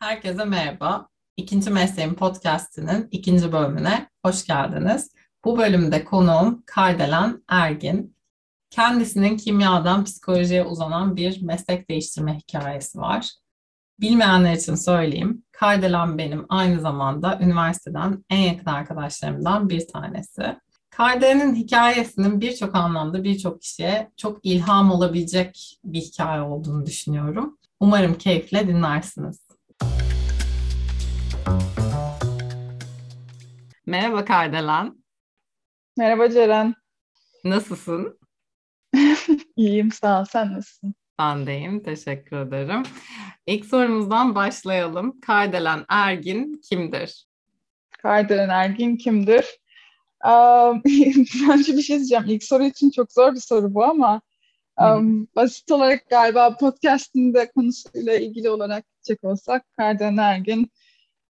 Herkese merhaba. İkinci Mesleğim Podcast'inin ikinci bölümüne hoş geldiniz. Bu bölümde konuğum Kardelen Ergin. Kendisinin kimyadan psikolojiye uzanan bir meslek değiştirme hikayesi var. Bilmeyenler için söyleyeyim. Kardelen benim aynı zamanda üniversiteden en yakın arkadaşlarımdan bir tanesi. Kardelen'in hikayesinin birçok anlamda birçok kişiye çok ilham olabilecek bir hikaye olduğunu düşünüyorum. Umarım keyifle dinlersiniz. Merhaba Kardelen. Merhaba Ceren. Nasılsın? İyiyim sağ ol. Sen nasılsın? Ben deyim. Teşekkür ederim. İlk sorumuzdan başlayalım. Kardelen Ergin kimdir? Kardelen Ergin kimdir? Bence bir şey diyeceğim. İlk soru için çok zor bir soru bu ama um, basit olarak galiba podcast'ın da konusuyla ilgili olarak gidecek olsak Kardelen Ergin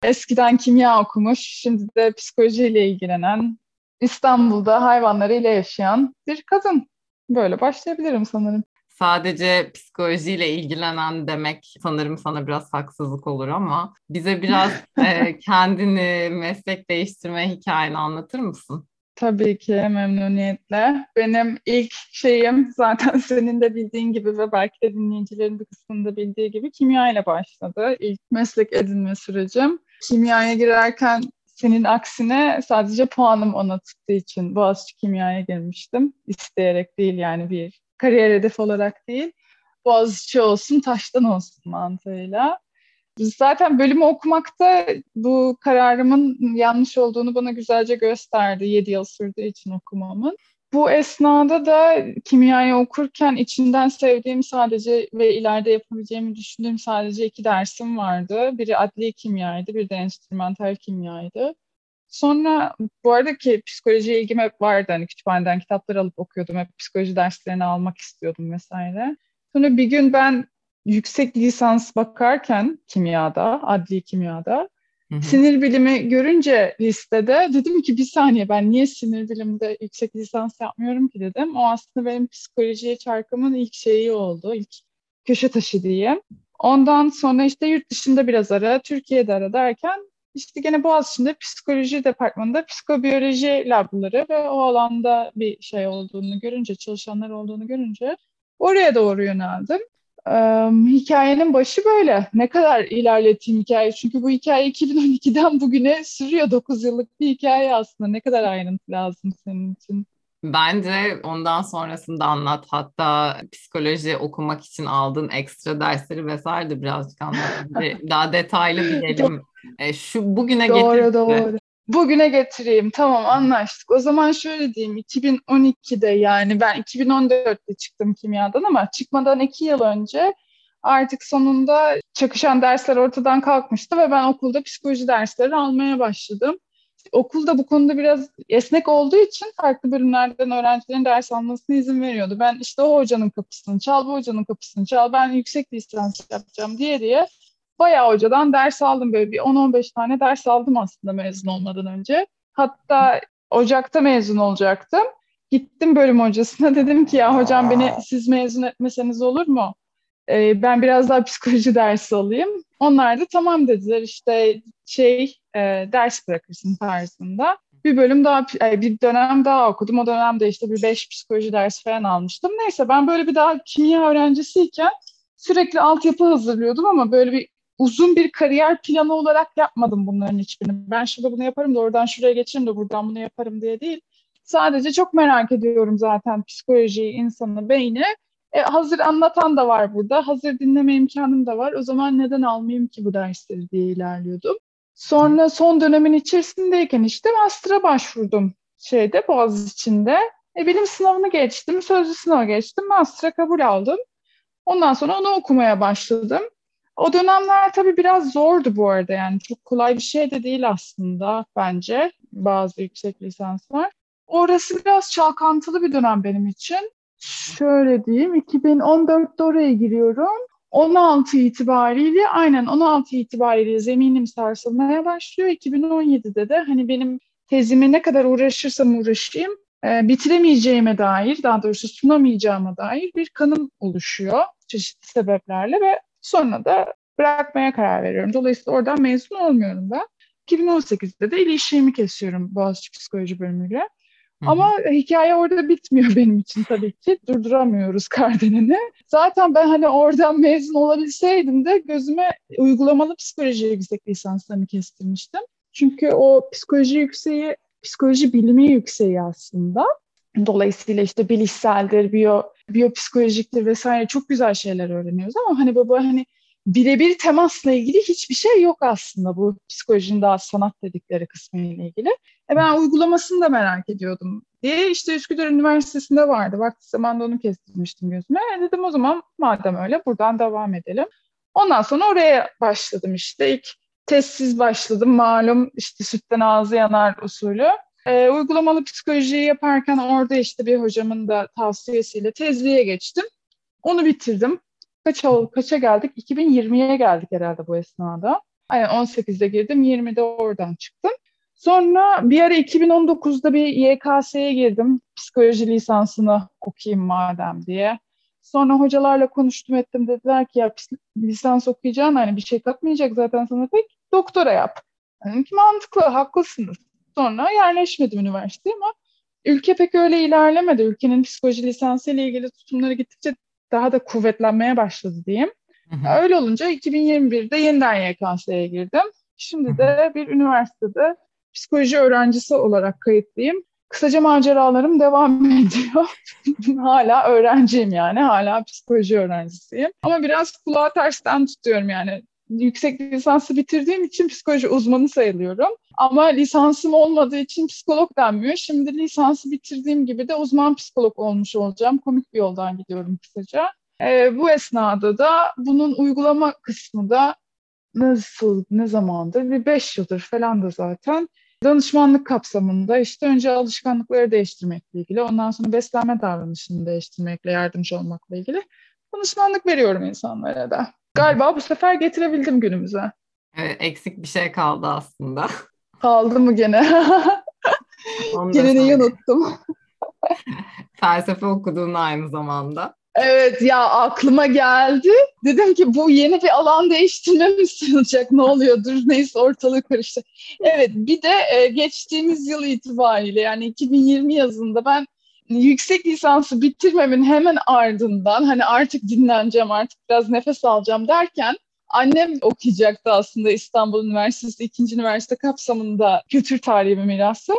eskiden kimya okumuş, şimdi de psikolojiyle ilgilenen, İstanbul'da hayvanlarıyla yaşayan bir kadın. Böyle başlayabilirim sanırım. Sadece psikolojiyle ilgilenen demek sanırım sana biraz haksızlık olur ama bize biraz e, kendini meslek değiştirme hikayeni anlatır mısın? Tabii ki memnuniyetle. Benim ilk şeyim zaten senin de bildiğin gibi ve belki de dinleyicilerin bir kısmında bildiği gibi kimya ile başladı. İlk meslek edinme sürecim. Kimyaya girerken senin aksine sadece puanım ona tuttuğu için Boğaziçi Kimya'ya girmiştim. İsteyerek değil yani bir kariyer hedefi olarak değil. Boğaziçi olsun, taştan olsun mantığıyla. Zaten bölümü okumakta bu kararımın yanlış olduğunu bana güzelce gösterdi 7 yıl sürdüğü için okumamın. Bu esnada da kimyayı okurken içinden sevdiğim sadece ve ileride yapabileceğimi düşündüğüm sadece iki dersim vardı. Biri adli kimyaydı, bir de enstrümantal kimyaydı. Sonra bu arada ki psikolojiye ilgim hep vardı. Hani kütüphaneden kitaplar alıp okuyordum. Hep psikoloji derslerini almak istiyordum vesaire. Sonra bir gün ben yüksek lisans bakarken kimyada, adli kimyada Hı-hı. sinir bilimi görünce listede dedim ki bir saniye ben niye sinir bilimde yüksek lisans yapmıyorum ki dedim. O aslında benim psikolojiye çarkımın ilk şeyi oldu. ilk köşe taşı diyeyim. Ondan sonra işte yurt dışında biraz ara, Türkiye'de ara derken işte gene Boğaziçi'nde psikoloji departmanında psikobiyoloji labları ve o alanda bir şey olduğunu görünce, çalışanlar olduğunu görünce oraya doğru yöneldim. Ee, hikayenin başı böyle. Ne kadar ilerleteyim hikaye? Çünkü bu hikaye 2012'den bugüne sürüyor. 9 yıllık bir hikaye aslında. Ne kadar ayrıntı lazım senin için? Bence ondan sonrasında anlat. Hatta psikoloji okumak için aldığın ekstra dersleri vesaire de birazcık anlat. Daha detaylı bilelim. E, şu bugüne doğru, getirdi. Doğru Bugüne getireyim. Tamam anlaştık. O zaman şöyle diyeyim. 2012'de yani ben 2014'te çıktım kimyadan ama çıkmadan iki yıl önce artık sonunda çakışan dersler ortadan kalkmıştı ve ben okulda psikoloji dersleri almaya başladım. Okulda bu konuda biraz esnek olduğu için farklı bölümlerden öğrencilerin ders almasına izin veriyordu. Ben işte o hocanın kapısını çal, bu hocanın kapısını çal, ben yüksek lisans yapacağım diye diye bayağı hocadan ders aldım. Böyle bir 10-15 tane ders aldım aslında mezun olmadan önce. Hatta Ocak'ta mezun olacaktım. Gittim bölüm hocasına dedim ki ya hocam beni siz mezun etmeseniz olur mu? Ee, ben biraz daha psikoloji dersi alayım. Onlar da tamam dediler işte şey e, ders bırakırsın tarzında. Bir bölüm daha, bir dönem daha okudum. O dönemde işte bir beş psikoloji dersi falan almıştım. Neyse ben böyle bir daha kimya öğrencisiyken sürekli altyapı hazırlıyordum ama böyle bir uzun bir kariyer planı olarak yapmadım bunların hiçbirini. Ben şurada bunu yaparım da oradan şuraya geçerim de buradan bunu yaparım diye değil. Sadece çok merak ediyorum zaten psikolojiyi, insanı, beyni. E, hazır anlatan da var burada. Hazır dinleme imkanım da var. O zaman neden almayayım ki bu dersleri diye ilerliyordum. Sonra son dönemin içerisindeyken işte master'a başvurdum şeyde Boğaziçi'nde. E, bilim sınavını geçtim, sözlü sınava geçtim, master'a kabul aldım. Ondan sonra onu okumaya başladım. O dönemler tabii biraz zordu bu arada yani çok kolay bir şey de değil aslında bence bazı yüksek lisanslar. Orası biraz çalkantılı bir dönem benim için. Şöyle diyeyim 2014'te oraya giriyorum. 16 itibariyle aynen 16 itibariyle zeminim sarsılmaya başlıyor. 2017'de de hani benim tezimi ne kadar uğraşırsam uğraşayım e, bitiremeyeceğime dair, daha doğrusu sunamayacağıma dair bir kanım oluşuyor çeşitli sebeplerle ve sonra da bırakmaya karar veriyorum. Dolayısıyla oradan mezun olmuyorum ben. 2018'de de ilişkimi kesiyorum Boğaziçi Psikoloji bölümüyle. Ama hikaye orada bitmiyor benim için tabii ki. Durduramıyoruz Kardelen'i. Zaten ben hani oradan mezun olabilseydim de gözüme uygulamalı psikoloji yüksek lisanslarını kestirmiştim. Çünkü o psikoloji yükseği, psikoloji bilimi yükseği aslında. Dolayısıyla işte bilişseldir, biyo, biyopsikolojiktir vesaire çok güzel şeyler öğreniyoruz ama hani baba hani birebir temasla ilgili hiçbir şey yok aslında bu psikolojinin daha sanat dedikleri kısmı ile ilgili. E ben uygulamasını da merak ediyordum diye işte Üsküdar Üniversitesi'nde vardı. Vakti zamanında onu kestirmiştim gözüme. E dedim o zaman madem öyle buradan devam edelim. Ondan sonra oraya başladım işte. İlk testsiz başladım. Malum işte sütten ağzı yanar usulü. E, uygulamalı psikolojiyi yaparken orada işte bir hocamın da tavsiyesiyle tezliğe geçtim. Onu bitirdim. Kaç kaça geldik? 2020'ye geldik herhalde bu esnada. Aynen 18'de girdim, 20'de oradan çıktım. Sonra bir ara 2019'da bir YKS'ye girdim. Psikoloji lisansını okuyayım madem diye. Sonra hocalarla konuştum ettim. Dediler ki ya lisans okuyacaksın hani bir şey katmayacak zaten sana pek doktora yap. Dedim ki mantıklı, haklısınız. Sonra yerleşmedim üniversiteye ama ülke pek öyle ilerlemedi. Ülkenin psikoloji lisansı ile ilgili tutumları gittikçe daha da kuvvetlenmeye başladı diyeyim. Hı hı. Öyle olunca 2021'de yeniden YKS'ye girdim. Şimdi de bir üniversitede psikoloji öğrencisi olarak kayıtlıyım. Kısaca maceralarım devam ediyor. hala öğrenciyim yani. Hala psikoloji öğrencisiyim. Ama biraz kulağa tersten tutuyorum yani. Yüksek lisansı bitirdiğim için psikoloji uzmanı sayılıyorum. Ama lisansım olmadığı için psikolog denmiyor. Şimdi lisansı bitirdiğim gibi de uzman psikolog olmuş olacağım. Komik bir yoldan gidiyorum kısaca. Ee, bu esnada da bunun uygulama kısmı da nasıl, ne zamandır? Bir beş yıldır falan da zaten danışmanlık kapsamında işte önce alışkanlıkları değiştirmekle ilgili, ondan sonra beslenme davranışını değiştirmekle yardımcı olmakla ilgili danışmanlık veriyorum insanlara da. Galiba bu sefer getirebildim günümüze. Evet, eksik bir şey kaldı aslında. Kaldı mı gene? gene neyi unuttum? Felsefe okuduğun aynı zamanda. Evet ya aklıma geldi. Dedim ki bu yeni bir alan değiştirme mi sayılacak? Ne oluyordur? Neyse ortalık karıştı. Evet bir de e, geçtiğimiz yıl itibariyle yani 2020 yazında ben yüksek lisansı bitirmemin hemen ardından hani artık dinleneceğim artık biraz nefes alacağım derken annem okuyacaktı aslında İstanbul Üniversitesi ikinci üniversite kapsamında kültür tarihi ve mirası.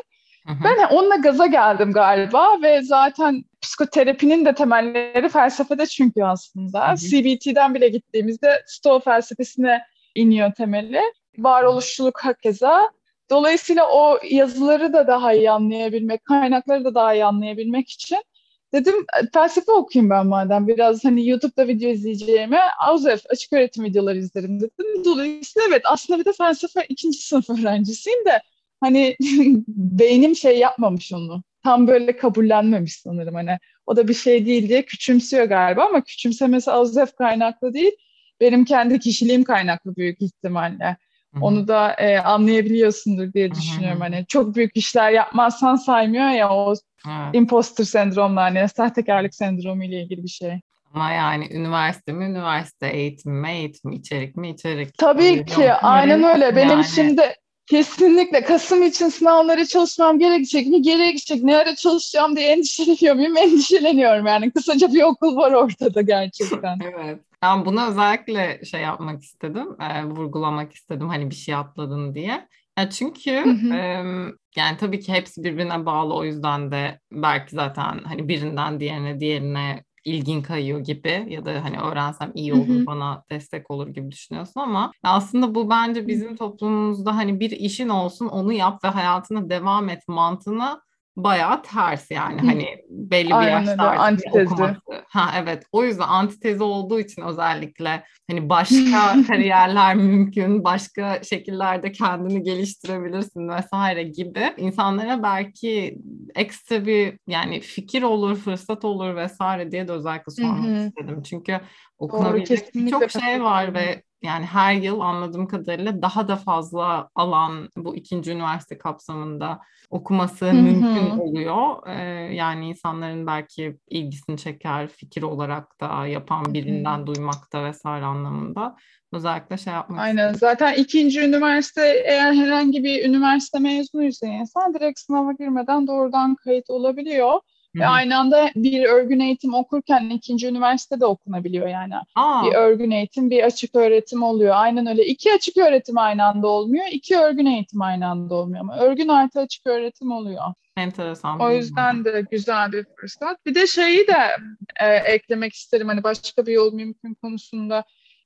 Hı hı. Ben onunla gaza geldim galiba ve zaten psikoterapinin de temelleri felsefede çünkü aslında. Hı hı. CBT'den bile gittiğimizde Stoa felsefesine iniyor temeli. Varoluşçuluk hakeza. Dolayısıyla o yazıları da daha iyi anlayabilmek, kaynakları da daha iyi anlayabilmek için dedim felsefe okuyayım ben madem biraz hani YouTube'da video izleyeceğime AUZEF açık öğretim videoları izlerim dedim. Dolayısıyla evet aslında bir de felsefe ikinci sınıf öğrencisiyim de hani beynim şey yapmamış onu. Tam böyle kabullenmemiş sanırım hani. O da bir şey değil diye küçümsüyor galiba ama küçümsemesi Azef kaynaklı değil. Benim kendi kişiliğim kaynaklı büyük ihtimalle. Hı-hı. Onu da e, anlayabiliyorsundur diye düşünüyorum. Hı-hı. Hani çok büyük işler yapmazsan saymıyor ya o evet. imposter sendromla hani sahtekarlık sendromu ile ilgili bir şey. Ama yani üniversite mi üniversite, eğitim mi eğitim, içerik mi içerik. Tabii ki aynen öyle. Benim yani... şimdi Kesinlikle. Kasım için sınavlara çalışmam gerekecek mi? Gerekecek. Ne ara çalışacağım diye endişeleniyor muyum? Endişeleniyorum yani. Kısaca bir okul var ortada gerçekten. evet. Ben bunu özellikle şey yapmak istedim, e, vurgulamak istedim hani bir şey atladın diye. Ya çünkü E, yani tabii ki hepsi birbirine bağlı o yüzden de belki zaten hani birinden diğerine diğerine ilgin kayıyor gibi ya da hani öğrensem iyi olur Hı-hı. bana destek olur gibi düşünüyorsun ama aslında bu bence bizim toplumumuzda hani bir işin olsun onu yap ve hayatına devam et mantığına bayağı ters yani Hı. hani belli bir Aynen yaşta okuması. Ha evet o yüzden antitezi olduğu için özellikle hani başka kariyerler mümkün, başka şekillerde kendini geliştirebilirsin vesaire gibi insanlara belki ekstra bir yani fikir olur, fırsat olur vesaire diye de özellikle sormak Hı-hı. istedim. Çünkü okunabilecek birçok şey var ve yani her yıl anladığım kadarıyla daha da fazla alan bu ikinci üniversite kapsamında okuması mümkün oluyor. Ee, yani insanların belki ilgisini çeker fikir olarak da yapan birinden duymakta vesaire anlamında. Özellikle şey yapmak Aynen. Zaten ikinci üniversite eğer herhangi bir üniversite mezunuysa insan direkt sınava girmeden doğrudan kayıt olabiliyor. Ve aynı anda bir örgün eğitim okurken ikinci üniversitede okunabiliyor yani. Aa. Bir örgün eğitim, bir açık öğretim oluyor. Aynen öyle. İki açık öğretim aynı anda olmuyor. iki örgün eğitim aynı anda olmuyor ama örgün artı açık öğretim oluyor. Enteresan. O yüzden de güzel bir fırsat. Bir de şeyi de e, eklemek isterim hani başka bir yol mümkün konusunda.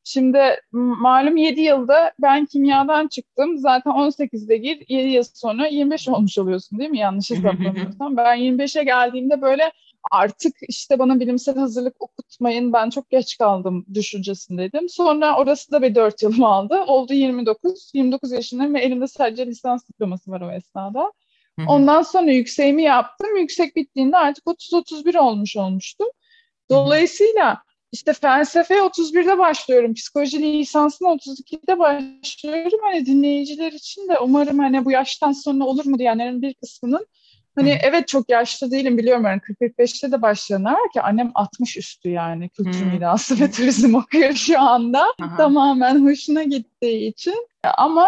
Şimdi malum 7 yılda ben kimyadan çıktım. Zaten 18'de gir, 7 yıl sonra 25 olmuş oluyorsun değil mi? Yanlış hesaplamıyorsam. ben 25'e geldiğimde böyle artık işte bana bilimsel hazırlık okutmayın ben çok geç kaldım düşüncesindeydim. Sonra orası da bir 4 yılım aldı. Oldu 29. 29 yaşındayım ve elimde sadece lisans diploması var o esnada. Ondan sonra yükseğimi yaptım. Yüksek bittiğinde artık 30-31 olmuş olmuştum. Dolayısıyla işte felsefe 31'de başlıyorum. Psikoloji lisansına 32'de başlıyorum. Hani dinleyiciler için de umarım hani bu yaştan sonra olur mu diyenlerin bir kısmının Hani Hı. evet çok yaşlı değilim biliyorum yani 40-45'te de başlayanlar var ki annem 60 üstü yani kültür mirası ve turizm okuyor şu anda. Aha. Tamamen hoşuna gittiği için. Ama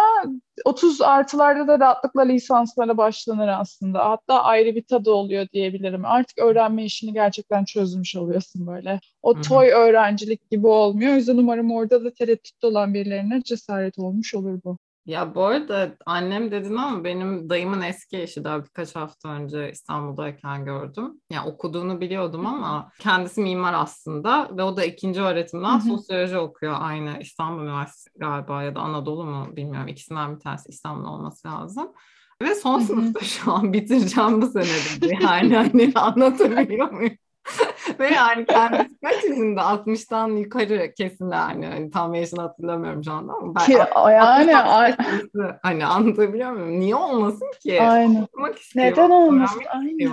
30 artılarda da rahatlıkla lisanslara başlanır aslında. Hatta ayrı bir tadı oluyor diyebilirim. Artık öğrenme işini gerçekten çözmüş oluyorsun böyle. O Hı-hı. toy öğrencilik gibi olmuyor. O yüzden umarım orada da tereddütte olan birilerine cesaret olmuş olur bu. Ya bu arada annem dedin ama benim dayımın eski eşi daha birkaç hafta önce İstanbul'dayken gördüm. Ya yani okuduğunu biliyordum ama kendisi mimar aslında ve o da ikinci öğretimden sosyoloji okuyor aynı İstanbul Üniversitesi galiba ya da Anadolu mu bilmiyorum ikisinden bir tanesi İstanbul olması lazım. Ve son sınıfta şu an bitireceğim bu sene dedi. Yani hani anlatabiliyor muyum? Ve yani kendisi kaç yaşında? 60'tan yukarı kesin yani. Hani tam yaşını hatırlamıyorum şu anda ama ben ki, yani hani anlatabiliyor muyum? Niye olmasın ki? Aynen. Neden olmasın? Aynen.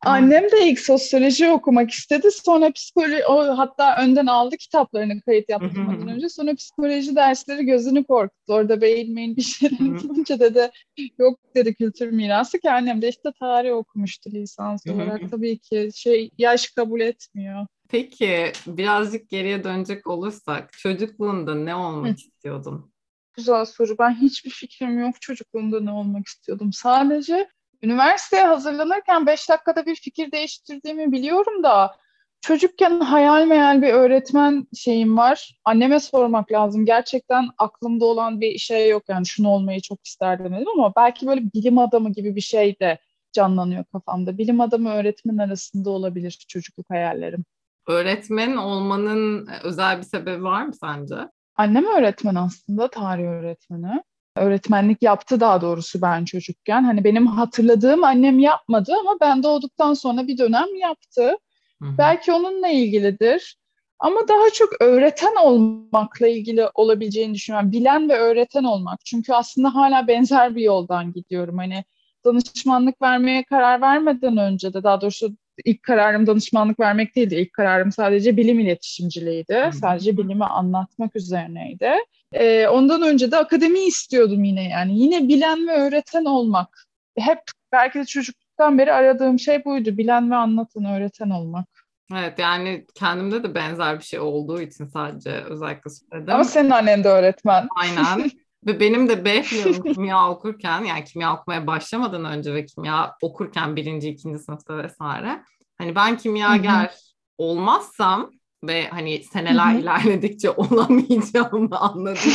Annem de ilk sosyoloji okumak istedi. Sonra psikoloji, o hatta önden aldı kitaplarını kayıt yaptırmadan önce. Sonra psikoloji dersleri gözünü korkuttu. Orada beğenmeyin bir şeyler bulunca dedi yok dedi kültür mirası ki annem de işte tarih okumuştu lisans olarak. Tabii ki şey yaş kabul etmiyor. Peki birazcık geriye dönecek olursak çocukluğunda ne olmak istiyordun? Güzel soru. Ben hiçbir fikrim yok çocukluğumda ne olmak istiyordum. Sadece Üniversiteye hazırlanırken 5 dakikada bir fikir değiştirdiğimi biliyorum da çocukken hayal meyal bir öğretmen şeyim var. Anneme sormak lazım. Gerçekten aklımda olan bir şey yok yani şunu olmayı çok isterdim dedim ama belki böyle bilim adamı gibi bir şey de canlanıyor kafamda. Bilim adamı öğretmen arasında olabilir çocukluk hayallerim. Öğretmen olmanın özel bir sebebi var mı sence? Annem öğretmen aslında, tarih öğretmeni öğretmenlik yaptı daha doğrusu ben çocukken. Hani benim hatırladığım annem yapmadı ama ben doğduktan sonra bir dönem yaptı. Hı-hı. Belki onunla ilgilidir. Ama daha çok öğreten olmakla ilgili olabileceğini düşünüyorum. Bilen ve öğreten olmak. Çünkü aslında hala benzer bir yoldan gidiyorum. Hani danışmanlık vermeye karar vermeden önce de daha doğrusu ilk kararım danışmanlık vermek değildi. İlk kararım sadece bilim iletişimciliğiydi. Hı-hı. Sadece bilimi anlatmak üzerineydi. E, ondan önce de akademi istiyordum yine yani. Yine bilen ve öğreten olmak. Hep belki de çocukluktan beri aradığım şey buydu. Bilen ve anlatan, öğreten olmak. Evet yani kendimde de benzer bir şey olduğu için sadece özellikle söyledim. Ama senin annen de öğretmen. Aynen. Ve benim de B planım kimya okurken yani kimya okumaya başlamadan önce ve kimya okurken birinci, ikinci sınıfta vesaire. Hani ben kimyager olmazsam ve hani seneler Hı-hı. ilerledikçe olamayacağımı anladım.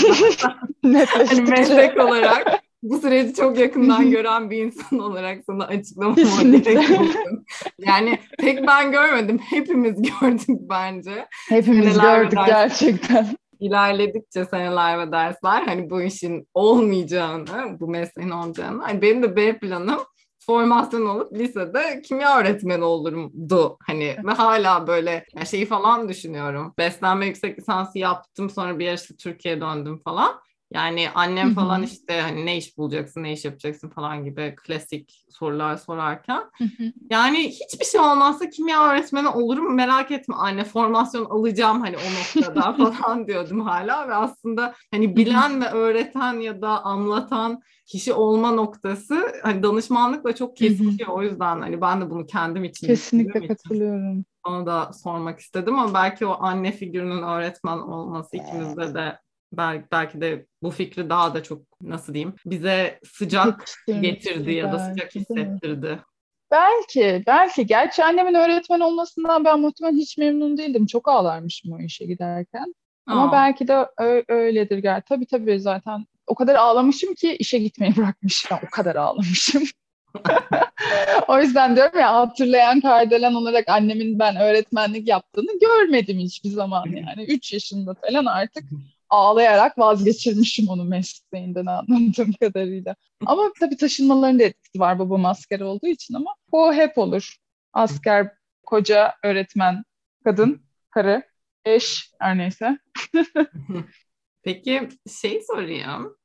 hani meslek olarak bu süreci çok yakından gören bir insan olarak sana açıklamama gerek yok. Yani tek ben görmedim. Hepimiz gördük bence. Hepimiz seneler gördük gerçekten. İlerledikçe seneler ve dersler hani bu işin olmayacağını, bu mesleğin olacağını. Hani benim de B planım formasyon olup lisede kimya öğretmeni olurumdu hani ve hala böyle şeyi falan düşünüyorum. Beslenme yüksek lisansı yaptım sonra bir yarışta Türkiye'ye döndüm falan. Yani annem falan işte hani ne iş bulacaksın, ne iş yapacaksın falan gibi klasik sorular sorarken. yani hiçbir şey olmazsa kimya öğretmeni olurum merak etme anne formasyon alacağım hani o noktada falan diyordum hala ve aslında hani bilen ve öğreten ya da anlatan kişi olma noktası hani danışmanlıkla çok kesişiyor. o yüzden hani ben de bunu kendim için kesinlikle katılıyorum. Için onu da sormak istedim ama belki o anne figürünün öğretmen olması ikimizde de belki, belki de bu fikri daha da çok nasıl diyeyim bize sıcak getirdi ya da sıcak hissettirdi. Belki, belki. Gerçi annemin öğretmen olmasından ben muhtemelen hiç memnun değildim. Çok ağlarmışım o işe giderken. Ama Aa. belki de öyledir gel. Tabii tabii zaten o kadar ağlamışım ki işe gitmeyi bırakmışım. o kadar ağlamışım. o yüzden diyorum ya hatırlayan kardelen olarak annemin ben öğretmenlik yaptığını görmedim hiçbir zaman yani. Üç yaşında falan artık ağlayarak vazgeçirmişim onu mesleğinden anladığım kadarıyla. Ama tabii taşınmaların da etkisi var babam asker olduğu için ama o hep olur. Asker, koca, öğretmen, kadın, karı, eş her neyse. Peki şey sorayım.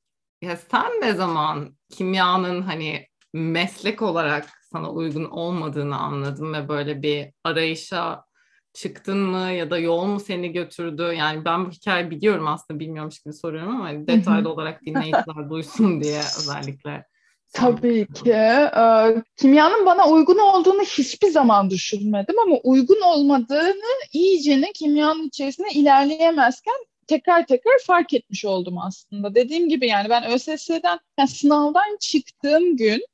Ya sen ne zaman kimyanın hani meslek olarak sana uygun olmadığını anladın ve böyle bir arayışa çıktın mı ya da yol mu seni götürdü? Yani ben bu hikayeyi biliyorum aslında bilmiyormuş gibi soruyorum ama hani detaylı olarak dinleyiciler duysun diye özellikle. Tabii ki. Ee, kimyanın bana uygun olduğunu hiçbir zaman düşünmedim ama uygun olmadığını iyicene kimyanın içerisinde ilerleyemezken tekrar tekrar fark etmiş oldum aslında. Dediğim gibi yani ben ÖSS'den yani sınavdan çıktığım gün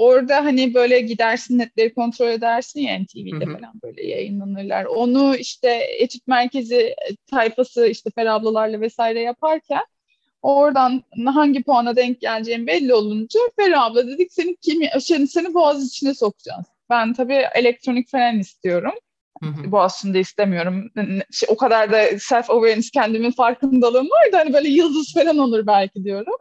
Orada hani böyle gidersin netleri kontrol edersin ya NTV'de hı hı. falan böyle yayınlanırlar. Onu işte etüt merkezi tayfası işte Ferablalarla vesaire yaparken oradan hangi puana denk geleceğim belli olunca Ferabla dedik seni kimya seni, seni boğaz içine sokacağız. Ben tabii elektronik falan istiyorum. Hı Boğaziçi'nde istemiyorum. Şey, o kadar da self awareness kendimin farkındalığım var da hani böyle yıldız falan olur belki diyorum.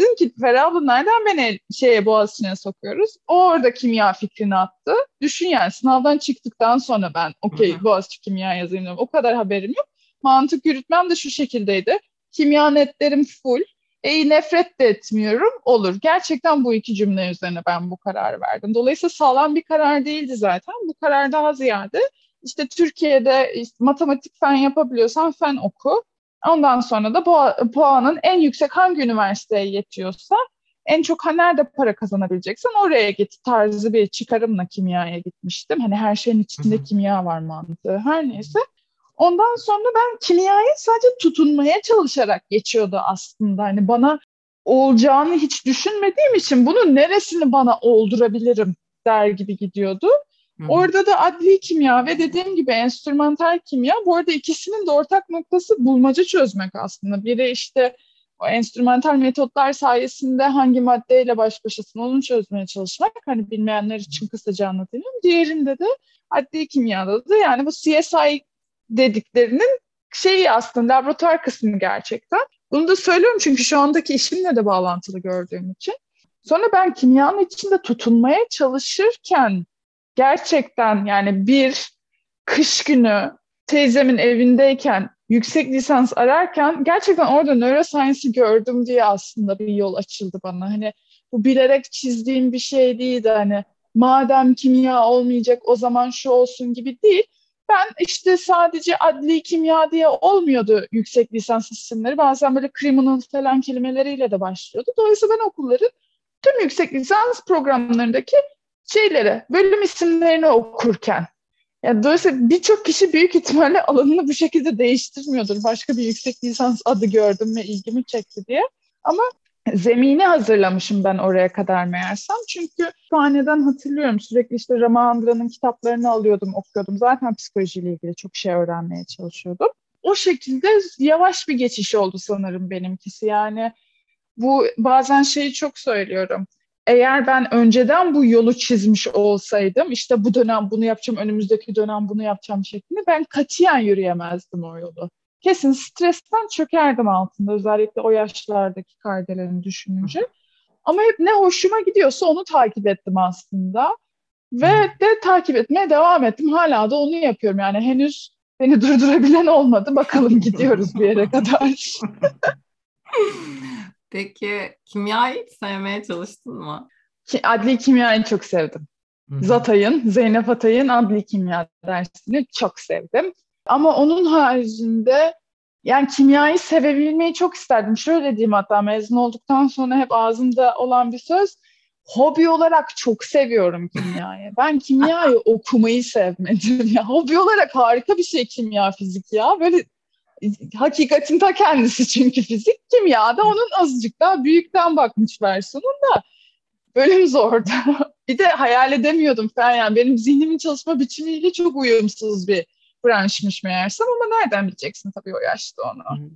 Dedim ki Ferah abla nereden beni şeye Boğaziçi'ne sokuyoruz? O orada kimya fikrini attı. Düşün yani sınavdan çıktıktan sonra ben okey Boğaziçi kimya yazayım dedim. O kadar haberim yok. Mantık yürütmem de şu şekildeydi. Kimya netlerim full. E, nefret de etmiyorum. Olur. Gerçekten bu iki cümle üzerine ben bu kararı verdim. Dolayısıyla sağlam bir karar değildi zaten. Bu karar daha ziyade işte Türkiye'de işte matematik fen yapabiliyorsan fen oku. Ondan sonra da bu puanın en yüksek hangi üniversiteye yetiyorsa en çok ha nerede para kazanabileceksen oraya git tarzı bir çıkarımla kimyaya gitmiştim. Hani her şeyin içinde Hı-hı. kimya var mantığı. Her neyse. Ondan sonra ben kimyaya sadece tutunmaya çalışarak geçiyordu aslında. Hani bana olacağını hiç düşünmediğim için bunun neresini bana oldurabilirim der gibi gidiyordu. Orada da adli kimya ve dediğim gibi enstrümantal kimya. Bu arada ikisinin de ortak noktası bulmaca çözmek aslında. Biri işte o enstrümantal metotlar sayesinde hangi maddeyle baş başasın onu çözmeye çalışmak. Hani bilmeyenler için kısaca anlatayım. Diğerinde de adli kimyada da yani bu CSI dediklerinin şeyi aslında laboratuvar kısmı gerçekten. Bunu da söylüyorum çünkü şu andaki işimle de bağlantılı gördüğüm için. Sonra ben kimyanın içinde tutunmaya çalışırken gerçekten yani bir kış günü teyzemin evindeyken yüksek lisans ararken gerçekten orada neuroscience'ı gördüm diye aslında bir yol açıldı bana. Hani bu bilerek çizdiğim bir şey değildi hani madem kimya olmayacak o zaman şu olsun gibi değil. Ben işte sadece adli kimya diye olmuyordu yüksek lisans isimleri. Bazen böyle criminal falan kelimeleriyle de başlıyordu. Dolayısıyla ben okulların tüm yüksek lisans programlarındaki şeyleri, bölüm isimlerini okurken. Yani dolayısıyla birçok kişi büyük ihtimalle alanını bu şekilde değiştirmiyordur. Başka bir yüksek lisans adı gördüm ve ilgimi çekti diye. Ama zemini hazırlamışım ben oraya kadar meğersem. Çünkü kütüphaneden hatırlıyorum sürekli işte Ramahandra'nın kitaplarını alıyordum, okuyordum. Zaten psikolojiyle ilgili çok şey öğrenmeye çalışıyordum. O şekilde yavaş bir geçiş oldu sanırım benimkisi. Yani bu bazen şeyi çok söylüyorum eğer ben önceden bu yolu çizmiş olsaydım işte bu dönem bunu yapacağım, önümüzdeki dönem bunu yapacağım şeklinde ben katiyen yürüyemezdim o yolu. Kesin stresten çökerdim altında özellikle o yaşlardaki kardelerini düşününce. Ama hep ne hoşuma gidiyorsa onu takip ettim aslında. Ve de takip etmeye devam ettim. Hala da onu yapıyorum. Yani henüz beni durdurabilen olmadı. Bakalım gidiyoruz bir yere kadar. Peki kimyayı hiç sevmeye çalıştın mı? Ki, adli kimyayı çok sevdim. Hı-hı. Zatay'ın, Zeynep Atay'ın adli kimya dersini çok sevdim. Ama onun haricinde yani kimyayı sevebilmeyi çok isterdim. Şöyle diyeyim hatta mezun olduktan sonra hep ağzımda olan bir söz. Hobi olarak çok seviyorum kimyayı. Ben kimyayı okumayı sevmedim ya. Hobi olarak harika bir şey kimya, fizik ya. Böyle hakikatin ta kendisi çünkü fizik. Kimyada onun azıcık daha büyükten bakmış versiyonunda. Bölüm zordu. bir de hayal edemiyordum falan yani. Benim zihnimin çalışma biçimiyle çok uyumsuz bir branşmış meğersem ama nereden bileceksin tabii o yaşta onu.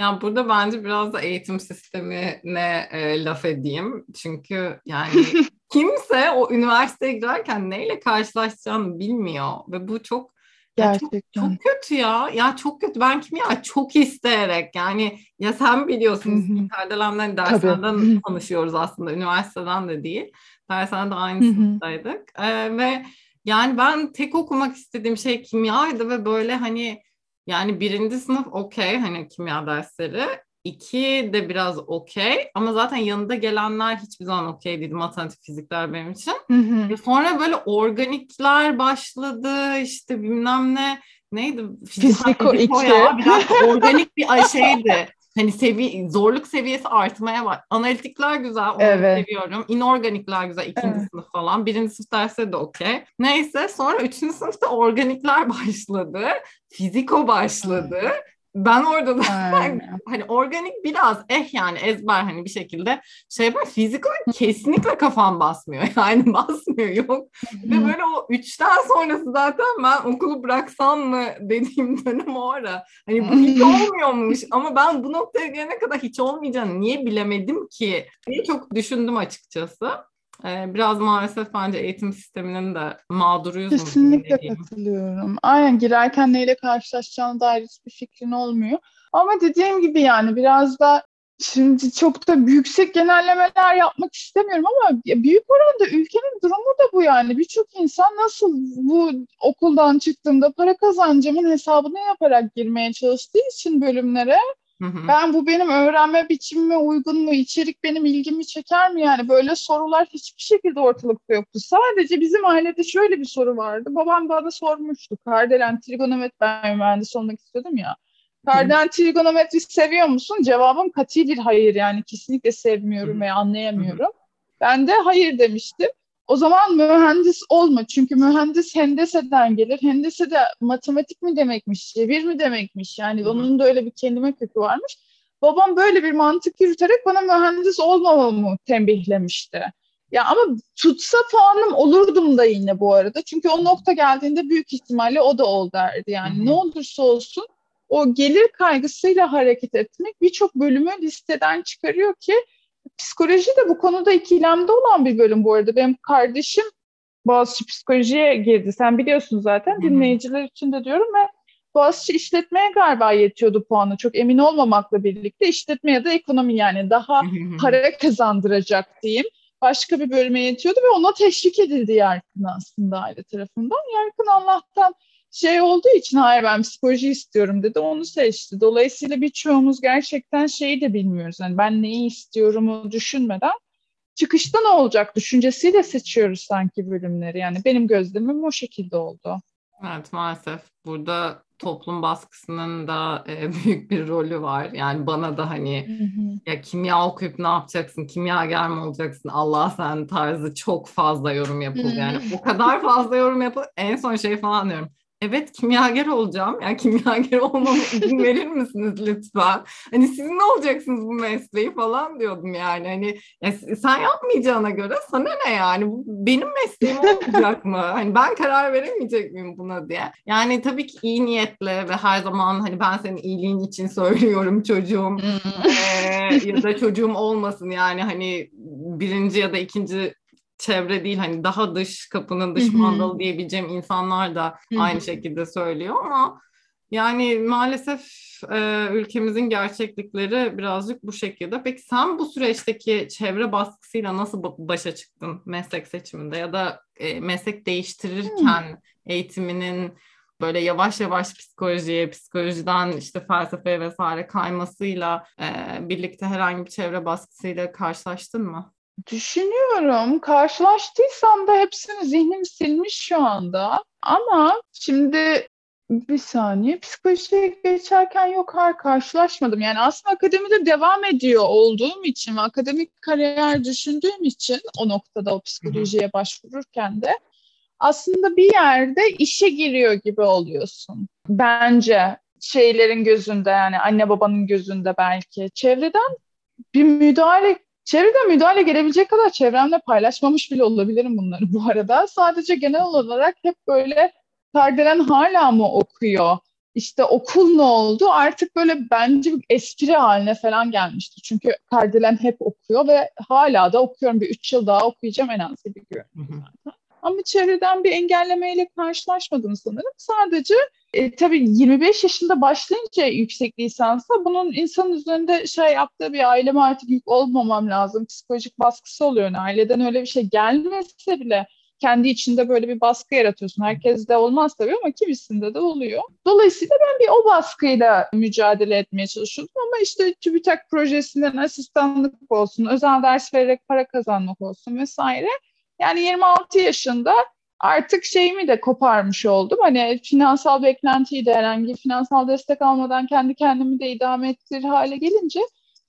Yani burada bence biraz da eğitim sistemine e, laf edeyim. Çünkü yani kimse o üniversiteye girerken neyle karşılaşacağını bilmiyor ve bu çok Gerçekten. Çok, çok kötü ya. Ya çok kötü. Ben kimya çok isteyerek yani ya sen biliyorsun Kardelen'den derslerden tanışıyoruz aslında. Üniversiteden de değil. Dershanede aynı sınıftaydık. Ee, ve yani ben tek okumak istediğim şey kimyaydı ve böyle hani yani birinci sınıf okey hani kimya dersleri. İki de biraz okey ama zaten yanında gelenler hiçbir zaman okey değildi matematik fizikler benim için. Hı hı. sonra böyle organikler başladı işte bilmem ne neydi? Fiziko, Fiziko ya biraz organik bir şeydi. Hani sevi zorluk seviyesi artmaya var. Analitikler güzel, onu evet. seviyorum. İnorganikler güzel, ikinci evet. sınıf falan. Birinci sınıf dersleri de okey. Neyse sonra üçüncü sınıfta organikler başladı. Fiziko başladı ben orada da hani organik biraz eh yani ezber hani bir şekilde şey yapar. Fizik kesinlikle kafam basmıyor. Yani basmıyor yok. Ve böyle o üçten sonrası zaten ben okulu bıraksam mı dediğim dönem o ara. Hani bu hiç olmuyormuş ama ben bu noktaya gelene kadar hiç olmayacağını niye bilemedim ki diye çok düşündüm açıkçası. Ee, biraz maalesef bence eğitim sisteminin de mağduruyuz. Kesinlikle katılıyorum. Aynen girerken neyle karşılaşacağına dair hiçbir fikrin olmuyor. Ama dediğim gibi yani biraz da şimdi çok da yüksek genellemeler yapmak istemiyorum ama büyük oranda ülkenin durumu da bu yani. Birçok insan nasıl bu okuldan çıktığımda para kazancımın hesabını yaparak girmeye çalıştığı için bölümlere ben bu benim öğrenme biçimime uygun mu? İçerik benim ilgimi çeker mi? Yani böyle sorular hiçbir şekilde ortalıkta yoktu. Sadece bizim ailede şöyle bir soru vardı. Babam bana sormuştu. Kardelen trigonometri ben mühendis olmak istiyordum ya. Kardelen trigonometri seviyor musun? Cevabım kati bir hayır. Yani kesinlikle sevmiyorum ve anlayamıyorum. Ben de hayır demiştim. O zaman mühendis olma. Çünkü mühendis hendeseden gelir. Hendese de matematik mi demekmiş, çevir mi demekmiş. Yani Hı. onun da öyle bir kendime kökü varmış. Babam böyle bir mantık yürüterek bana mühendis olmamamı tembihlemişti. Ya ama tutsa puanım olurdum da yine bu arada. Çünkü o nokta geldiğinde büyük ihtimalle o da ol derdi. Yani Hı-hı. ne olursa olsun o gelir kaygısıyla hareket etmek birçok bölümü listeden çıkarıyor ki Psikoloji de bu konuda ikilemde olan bir bölüm bu arada. Benim kardeşim Boğaziçi psikolojiye girdi. Sen biliyorsun zaten. Hı-hı. Dinleyiciler için de diyorum ve Boğaziçi işletmeye galiba yetiyordu puanı. Çok emin olmamakla birlikte işletme ya da ekonomi yani daha Hı-hı. para kazandıracak diyeyim. Başka bir bölüme yetiyordu ve ona teşvik edildi Yarkın aslında aile tarafından. Yarkın Allah'tan şey olduğu için hayır ben psikoloji istiyorum dedi onu seçti. Dolayısıyla birçoğumuz gerçekten şeyi de bilmiyoruz. Yani ben neyi istiyorumu düşünmeden çıkışta ne olacak düşüncesiyle seçiyoruz sanki bölümleri. Yani benim gözlemim o şekilde oldu. Evet maalesef burada toplum baskısının da e, büyük bir rolü var. Yani bana da hani hı hı. ya kimya okuyup ne yapacaksın? Kimya mi olacaksın? Allah sen tarzı çok fazla yorum yapıldı. Yani o kadar fazla yorum yapıldı. En son şey falan diyorum evet kimyager olacağım. Yani kimyager olmama izin verir misiniz lütfen? Hani siz ne olacaksınız bu mesleği falan diyordum yani. Hani ya sen yapmayacağına göre sana ne yani? Bu benim mesleğim olacak mı? Hani ben karar veremeyecek miyim buna diye. Yani tabii ki iyi niyetle ve her zaman hani ben senin iyiliğin için söylüyorum çocuğum. ee, ya da çocuğum olmasın yani hani birinci ya da ikinci çevre değil hani daha dış kapının dış mandalı diyebileceğim insanlar da aynı şekilde söylüyor ama yani maalesef e, ülkemizin gerçeklikleri birazcık bu şekilde. Peki sen bu süreçteki çevre baskısıyla nasıl başa çıktın meslek seçiminde ya da e, meslek değiştirirken hmm. eğitiminin böyle yavaş yavaş psikolojiye, psikolojiden işte felsefeye vesaire kaymasıyla e, birlikte herhangi bir çevre baskısıyla karşılaştın mı? Düşünüyorum. Karşılaştıysam da hepsini zihnim silmiş şu anda. Ama şimdi bir saniye psikolojiye geçerken yok hayır karşılaşmadım. Yani aslında akademide devam ediyor olduğum için ve akademik kariyer düşündüğüm için o noktada o psikolojiye başvururken de aslında bir yerde işe giriyor gibi oluyorsun. Bence şeylerin gözünde yani anne babanın gözünde belki çevreden bir müdahale çevreden müdahale gelebilecek kadar çevremle paylaşmamış bile olabilirim bunları bu arada. Sadece genel olarak hep böyle Kardelen hala mı okuyor? İşte okul ne oldu? Artık böyle bence bir espri haline falan gelmişti. Çünkü Kardelen hep okuyor ve hala da okuyorum. Bir üç yıl daha okuyacağım en az gibi görünüyor Ama çevreden bir engellemeyle karşılaşmadım sanırım. Sadece e, tabii 25 yaşında başlayınca yüksek lisansa bunun insanın üzerinde şey yaptığı bir aileme artık yük olmamam lazım. Psikolojik baskısı oluyor. Yani aileden öyle bir şey gelmese bile kendi içinde böyle bir baskı yaratıyorsun. Herkes de olmaz tabii ama kimisinde de oluyor. Dolayısıyla ben bir o baskıyla mücadele etmeye çalışıyordum ama işte TÜBİTAK projesinden asistanlık olsun, özel ders vererek para kazanmak olsun vesaire. Yani 26 yaşında artık şeyimi de koparmış oldum. Hani finansal beklentiyi de herhangi finansal destek almadan kendi kendimi de idame ettirir hale gelince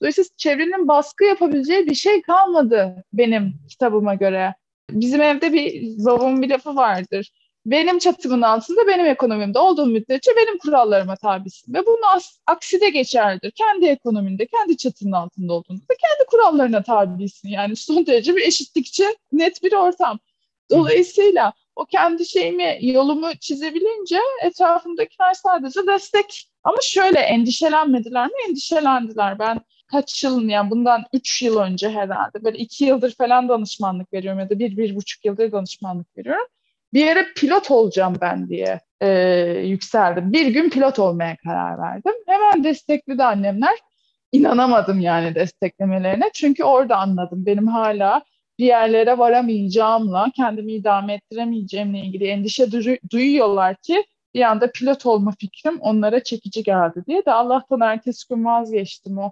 dolayısıyla çevrenin baskı yapabileceği bir şey kalmadı benim kitabıma göre. Bizim evde bir babamın bir lafı vardır. Benim çatımın altında benim ekonomimde olduğum müddetçe benim kurallarıma tabisin. Ve bunu as- aksi de geçerlidir. Kendi ekonominde, kendi çatının altında olduğunda da kendi kurallarına tabisin. Yani son derece bir eşitlikçi net bir ortam. Dolayısıyla o kendi şeyimi, yolumu çizebilince etrafımdakiler sadece destek. Ama şöyle endişelenmediler mi? Endişelendiler. Ben kaç yıl yani bundan üç yıl önce herhalde böyle iki yıldır falan danışmanlık veriyorum ya da bir, bir buçuk yıldır danışmanlık veriyorum. Bir yere pilot olacağım ben diye e, yükseldim. Bir gün pilot olmaya karar verdim. Hemen destekledi annemler. İnanamadım yani desteklemelerine. Çünkü orada anladım. Benim hala bir yerlere varamayacağımla, kendimi idame ettiremeyeceğimle ilgili endişe duyuyorlar ki bir anda pilot olma fikrim onlara çekici geldi diye de Allah'tan ertesi gün vazgeçtim o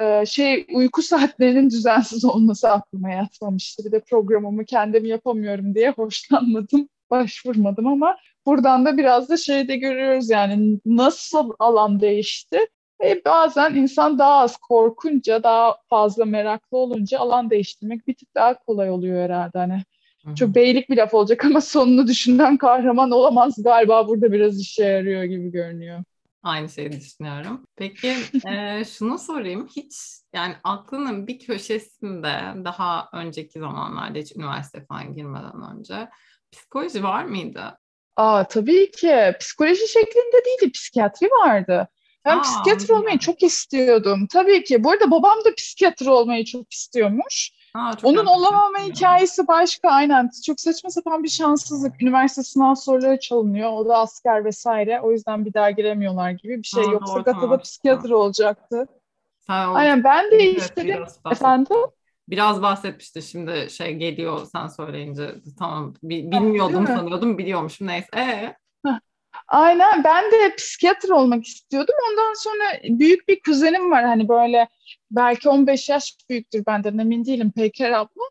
e, şey uyku saatlerinin düzensiz olması aklıma yatmamıştı. Bir de programımı kendim yapamıyorum diye hoşlanmadım, başvurmadım ama buradan da biraz da şey de görüyoruz yani nasıl alan değişti. E, bazen insan daha az korkunca, daha fazla meraklı olunca alan değiştirmek bir tık daha kolay oluyor herhalde. Hani Hı-hı. çok beylik bir laf olacak ama sonunu düşünen kahraman olamaz galiba burada biraz işe yarıyor gibi görünüyor. Aynı şeyi düşünüyorum. Peki e, şunu sorayım. Hiç yani aklının bir köşesinde daha önceki zamanlarda hiç üniversite falan girmeden önce psikoloji var mıydı? Aa tabii ki. Psikoloji şeklinde değildi. Psikiyatri vardı. Ben Aa, psikiyatr olmayı çok istiyordum. Tabii ki. Bu arada babam da psikiyatr olmayı çok istiyormuş. Aa, Onun olamama hikayesi başka aynen. Çok saçma sapan bir şanssızlık. Üniversite sınav soruları çalınıyor. O da asker vesaire. O yüzden bir daha giremiyorlar gibi bir şey. Aa, Yoksa doğru, Gata'da psikiyatr olacaktı. Ha, aynen ben de evet, istedim. Efendim? Biraz bahsetmişti şimdi şey geliyor sen söyleyince. Tamam bilmiyordum sanıyordum biliyormuşum neyse. Ee? Aynen ben de psikiyatr olmak istiyordum. Ondan sonra büyük bir kuzenim var hani böyle belki 15 yaş büyüktür benden emin değilim Peyker abla.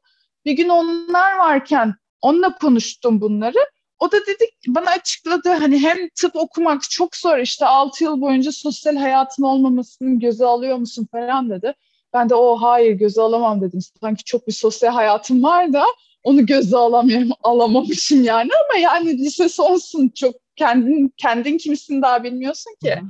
Bir gün onlar varken onunla konuştum bunları. O da dedi bana açıkladı hani hem tıp okumak çok zor işte 6 yıl boyunca sosyal hayatın olmamasını göze alıyor musun falan dedi. Ben de o hayır göze alamam dedim. Sanki çok bir sosyal hayatım var da onu göze alamıyorum, alamamışım yani ama yani lise sonsun çok kendin kendin kimsin daha bilmiyorsun ki. Hı-hı.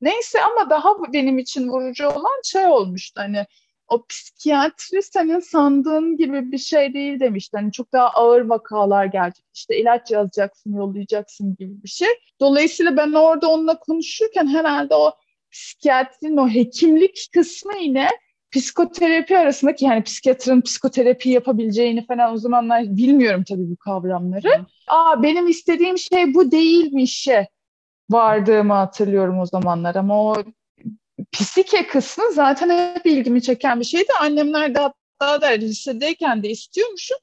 Neyse ama daha benim için vurucu olan şey olmuştu hani o psikiyatri senin sandığın gibi bir şey değil demişti. Hani çok daha ağır vakalar gelecek. İşte ilaç yazacaksın, yollayacaksın gibi bir şey. Dolayısıyla ben orada onunla konuşurken herhalde o psikiyatrinin o hekimlik kısmı yine psikoterapi arasındaki yani psikiyatrın psikoterapi yapabileceğini falan o zamanlar bilmiyorum tabii bu kavramları. Hı. Aa benim istediğim şey bu değilmiş vardığımı hatırlıyorum o zamanlar ama o psike kısmı zaten hep ilgimi çeken bir şeydi. Annemler de hatta da lisedeyken de istiyormuşum.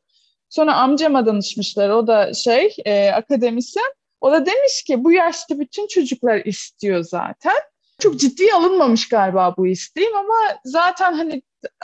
Sonra amcama danışmışlar. O da şey e, akademisyen. O da demiş ki bu yaşta bütün çocuklar istiyor zaten. Çok ciddi alınmamış galiba bu isteğim ama zaten hani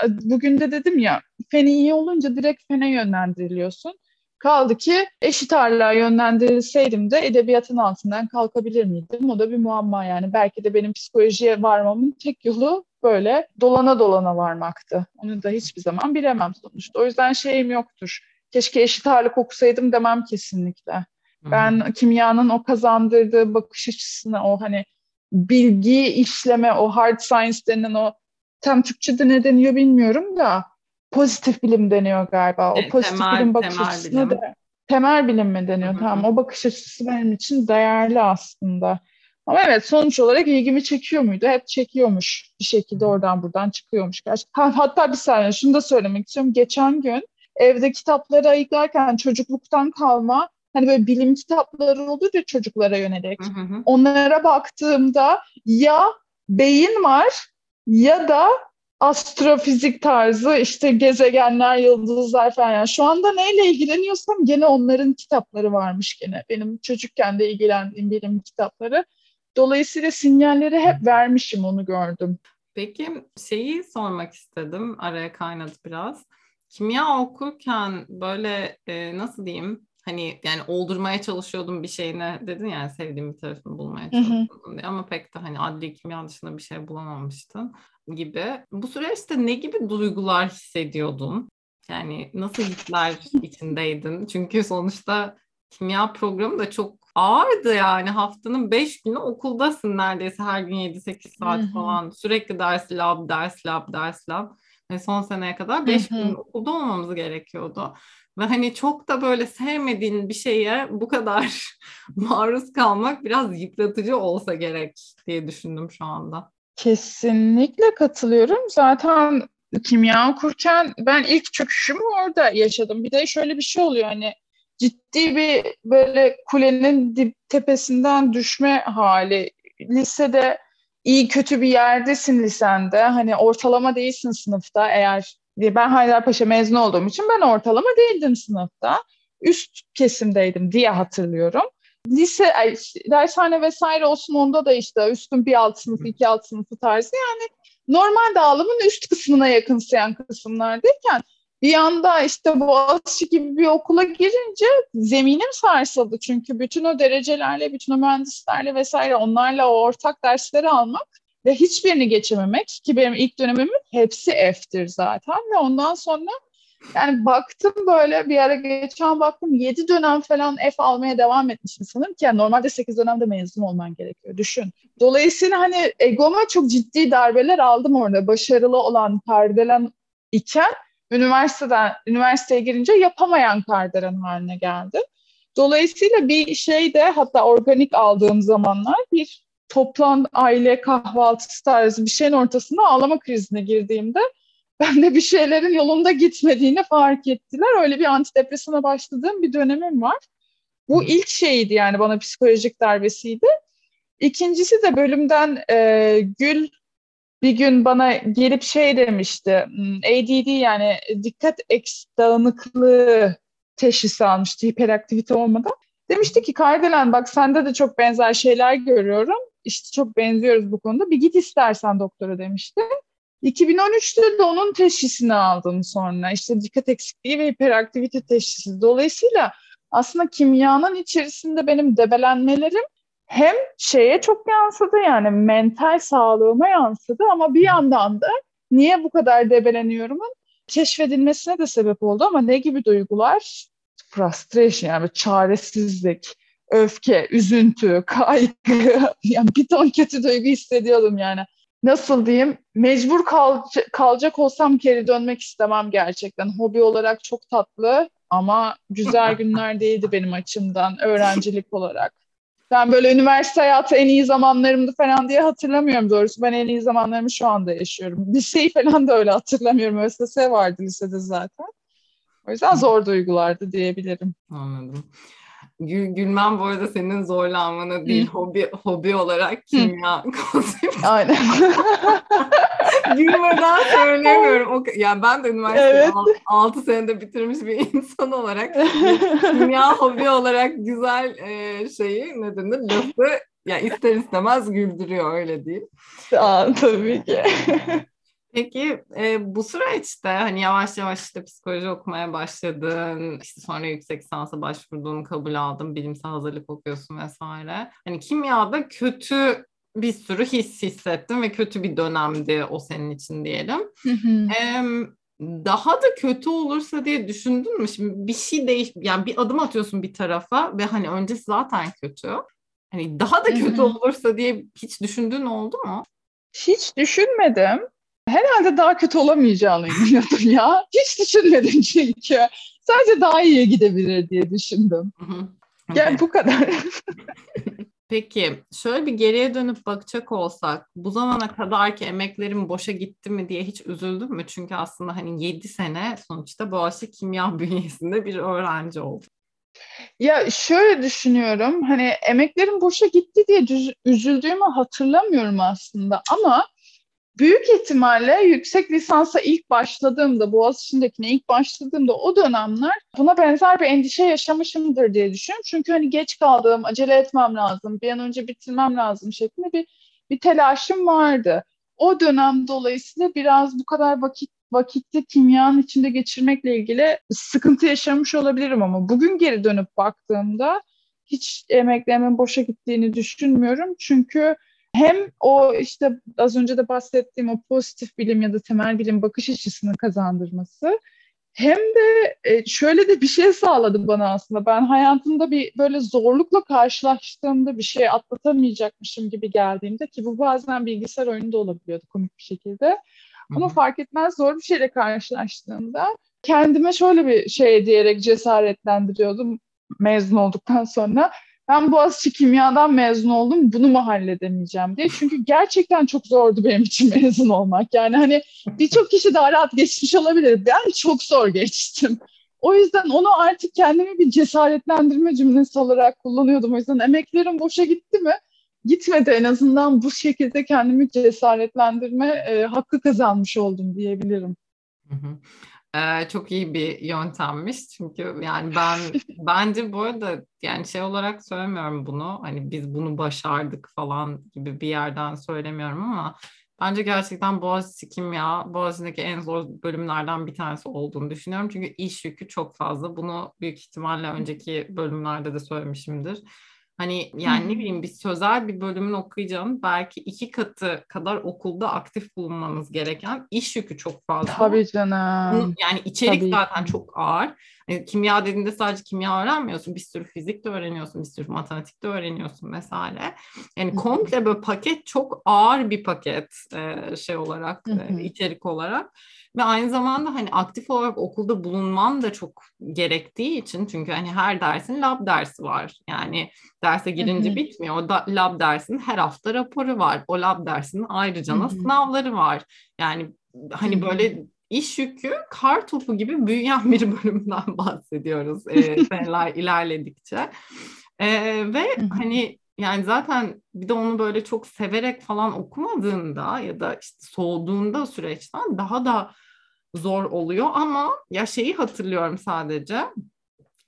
bugün de dedim ya feni iyi olunca direkt fene yönlendiriliyorsun. Kaldı ki eşit ağırlığa yönlendirilseydim de edebiyatın altından kalkabilir miydim? O da bir muamma yani. Belki de benim psikolojiye varmamın tek yolu böyle dolana dolana varmaktı. Onu da hiçbir zaman bilemem sonuçta. O yüzden şeyim yoktur. Keşke eşit ağırlık okusaydım demem kesinlikle. Ben kimyanın o kazandırdığı bakış açısına, o hani bilgi işleme, o hard science denen o tam Türkçe'de ne deniyor bilmiyorum da pozitif bilim deniyor galiba. O pozitif temel, bilim bakış açısına bilim. da temel bilim mi deniyor? Hı-hı. Tamam o bakış açısı benim için değerli aslında. Ama evet sonuç olarak ilgimi çekiyor muydu? Hep çekiyormuş. Bir şekilde oradan buradan çıkıyormuş. Gerçekten. Hatta bir saniye şunu da söylemek istiyorum. Geçen gün evde kitapları ayıklarken çocukluktan kalma hani böyle bilim kitapları olur ya çocuklara yönelik. Hı hı. Onlara baktığımda ya beyin var ya da astrofizik tarzı işte gezegenler, yıldızlar falan. Yani şu anda neyle ilgileniyorsam gene onların kitapları varmış gene. Benim çocukken de ilgilendiğim bilim kitapları. Dolayısıyla sinyalleri hep vermişim onu gördüm. Peki şeyi sormak istedim araya kaynadı biraz. Kimya okurken böyle e, nasıl diyeyim hani yani oldurmaya çalışıyordum bir şeyine. Dedin yani sevdiğim bir tarafını bulmaya çalışıyordum. diye. Ama pek de hani adli kimya dışında bir şey bulamamıştın gibi. Bu süreçte ne gibi duygular hissediyordun? Yani nasıl hisler içindeydin? Çünkü sonuçta kimya programı da çok ağırdı yani. Haftanın 5 günü okuldasın neredeyse her gün 7-8 saat falan. Sürekli ders lab ders lab ders lab. Ve son seneye kadar 5 gün okulda olmamız gerekiyordu. Ve hani çok da böyle sevmediğin bir şeye bu kadar maruz kalmak biraz yıpratıcı olsa gerek diye düşündüm şu anda. Kesinlikle katılıyorum. Zaten kimya okurken ben ilk çöküşümü orada yaşadım. Bir de şöyle bir şey oluyor hani ciddi bir böyle kulenin dip tepesinden düşme hali. Lisede iyi kötü bir yerdesin lisende. Hani ortalama değilsin sınıfta eğer ben Haydarpaşa mezun olduğum için ben ortalama değildim sınıfta. Üst kesimdeydim diye hatırlıyorum. Lise, dershane vesaire olsun onda da işte üstün bir alt sınıfı, iki alt sınıfı tarzı yani normal dağılımın üst kısmına yakınsayan kısımlardayken bir anda işte Boğaziçi gibi bir okula girince zeminim sarsıldı. Çünkü bütün o derecelerle, bütün o mühendislerle vesaire onlarla o ortak dersleri almak ve hiçbirini geçememek ki benim ilk dönemimin hepsi F'tir zaten ve ondan sonra yani baktım böyle bir ara geçen baktım 7 dönem falan F almaya devam etmişim sanırım ki yani normalde 8 dönemde mezun olman gerekiyor düşün. Dolayısıyla hani egoma çok ciddi darbeler aldım orada. Başarılı olan kardelen iken üniversiteden üniversiteye girince yapamayan kardelen haline geldim. Dolayısıyla bir şey de hatta organik aldığım zamanlar bir toplan aile kahvaltısı tarzı bir şeyin ortasında ağlama krizine girdiğimde ben de bir şeylerin yolunda gitmediğini fark ettiler. Öyle bir antidepresana başladığım bir dönemim var. Bu ilk şeydi yani bana psikolojik darbesiydi. İkincisi de bölümden e, Gül bir gün bana gelip şey demişti. Hmm, ADD yani dikkat eks dağınıklığı teşhisi almıştı hiperaktivite olmadan. Demişti ki Kardelen bak sende de çok benzer şeyler görüyorum işte çok benziyoruz bu konuda. Bir git istersen doktora demişti. 2013'te de onun teşhisini aldım sonra. İşte dikkat eksikliği ve hiperaktivite teşhisi. Dolayısıyla aslında kimyanın içerisinde benim debelenmelerim hem şeye çok yansıdı yani mental sağlığıma yansıdı ama bir yandan da niye bu kadar debeleniyorumun keşfedilmesine de sebep oldu ama ne gibi duygular? Frustration yani çaresizlik, öfke, üzüntü, kaygı, yani bir ton kötü duygu hissediyordum yani. Nasıl diyeyim? Mecbur kal kalacak olsam geri dönmek istemem gerçekten. Hobi olarak çok tatlı ama güzel günler değildi benim açımdan öğrencilik olarak. Ben böyle üniversite hayatı en iyi zamanlarımdı falan diye hatırlamıyorum doğrusu. Ben en iyi zamanlarımı şu anda yaşıyorum. Liseyi falan da öyle hatırlamıyorum. ÖSS vardı lisede zaten. O yüzden zor duygulardı diyebilirim. Anladım. Gül, gülmem bu arada senin zorlanmanı değil, Hı. hobi hobi olarak kimya konsepti. Aynen. Gülmeden söyleyemiyorum. O, yani ben de üniversite evet. 6 senede bitirmiş bir insan olarak dünya hobi olarak güzel e, şeyi ne denir lafı yani ister istemez güldürüyor öyle değil. Aa, tabii ki. Peki e, bu süreçte hani yavaş yavaş işte psikoloji okumaya başladın, işte sonra yüksek lisansa başvurdun, kabul aldın, bilimsel hazırlık okuyorsun vesaire. Hani kimyada kötü bir sürü his hissettim ve kötü bir dönemdi o senin için diyelim. Ee, daha da kötü olursa diye düşündün mü? Şimdi bir şey değiş, yani bir adım atıyorsun bir tarafa ve hani öncesi zaten kötü. Hani daha da kötü olursa diye hiç düşündüğün oldu mu? Hiç düşünmedim. Herhalde daha kötü olamayacağını inanıyordum ya. Hiç düşünmedim çünkü. Sadece daha iyiye gidebilir diye düşündüm. Yani bu kadar. Peki şöyle bir geriye dönüp bakacak olsak bu zamana kadar ki emeklerim boşa gitti mi diye hiç üzüldün mü? Çünkü aslında hani 7 sene sonuçta Boğaziçi Kimya bünyesinde bir öğrenci oldum. Ya şöyle düşünüyorum hani emeklerim boşa gitti diye üzüldüğümü hatırlamıyorum aslında ama büyük ihtimalle yüksek lisansa ilk başladığımda, Boğaziçi'ndekine ilk başladığımda o dönemler buna benzer bir endişe yaşamışımdır diye düşünüyorum. Çünkü hani geç kaldım, acele etmem lazım, bir an önce bitirmem lazım şeklinde bir, bir telaşım vardı. O dönem dolayısıyla biraz bu kadar vakit vakitte kimyanın içinde geçirmekle ilgili sıkıntı yaşamış olabilirim ama bugün geri dönüp baktığımda hiç emeklerimin boşa gittiğini düşünmüyorum. Çünkü hem o işte az önce de bahsettiğim o pozitif bilim ya da temel bilim bakış açısını kazandırması hem de e, şöyle de bir şey sağladı bana aslında. Ben hayatımda bir böyle zorlukla karşılaştığımda bir şey atlatamayacakmışım gibi geldiğimde ki bu bazen bilgisayar oyunu da olabiliyordu komik bir şekilde. Ama fark etmez zor bir şeyle karşılaştığımda kendime şöyle bir şey diyerek cesaretlendiriyordum mezun olduktan sonra ben Boğaziçi Kimya'dan mezun oldum bunu mu halledemeyeceğim diye. Çünkü gerçekten çok zordu benim için mezun olmak. Yani hani birçok kişi daha rahat geçmiş olabilir. Ben çok zor geçtim. O yüzden onu artık kendimi bir cesaretlendirme cümlesi olarak kullanıyordum. O yüzden emeklerim boşa gitti mi? Gitmedi en azından bu şekilde kendimi cesaretlendirme e, hakkı kazanmış oldum diyebilirim. Hı hı. Ee, çok iyi bir yöntemmiş. Çünkü yani ben bence bu arada yani şey olarak söylemiyorum bunu hani biz bunu başardık falan gibi bir yerden söylemiyorum ama bence gerçekten Boğaziçi Kimya Boğaziçi'ndeki en zor bölümlerden bir tanesi olduğunu düşünüyorum. Çünkü iş yükü çok fazla. Bunu büyük ihtimalle önceki bölümlerde de söylemişimdir Hani yani ne bileyim bir sözel bir bölümün okuyacağım belki iki katı kadar okulda aktif bulunmanız gereken iş yükü çok fazla. Tabii canım. Yani içerik Tabii. zaten çok ağır. Yani kimya dediğinde sadece kimya öğrenmiyorsun. Bir sürü fizik de öğreniyorsun, bir sürü matematik de öğreniyorsun vesaire. Yani komple böyle paket çok ağır bir paket şey olarak, içerik olarak. Ve aynı zamanda hani aktif olarak okulda bulunman da çok gerektiği için çünkü hani her dersin lab dersi var. Yani derse girince bitmiyor. O da, lab dersinin her hafta raporu var. O lab dersinin ayrıca sınavları var. Yani hani böyle iş yükü kar topu gibi büyüyen bir bölümden bahsediyoruz e, seneler ilerledikçe. E, ve hani yani zaten bir de onu böyle çok severek falan okumadığında ya da işte soğuduğunda süreçten daha da zor oluyor ama ya şeyi hatırlıyorum sadece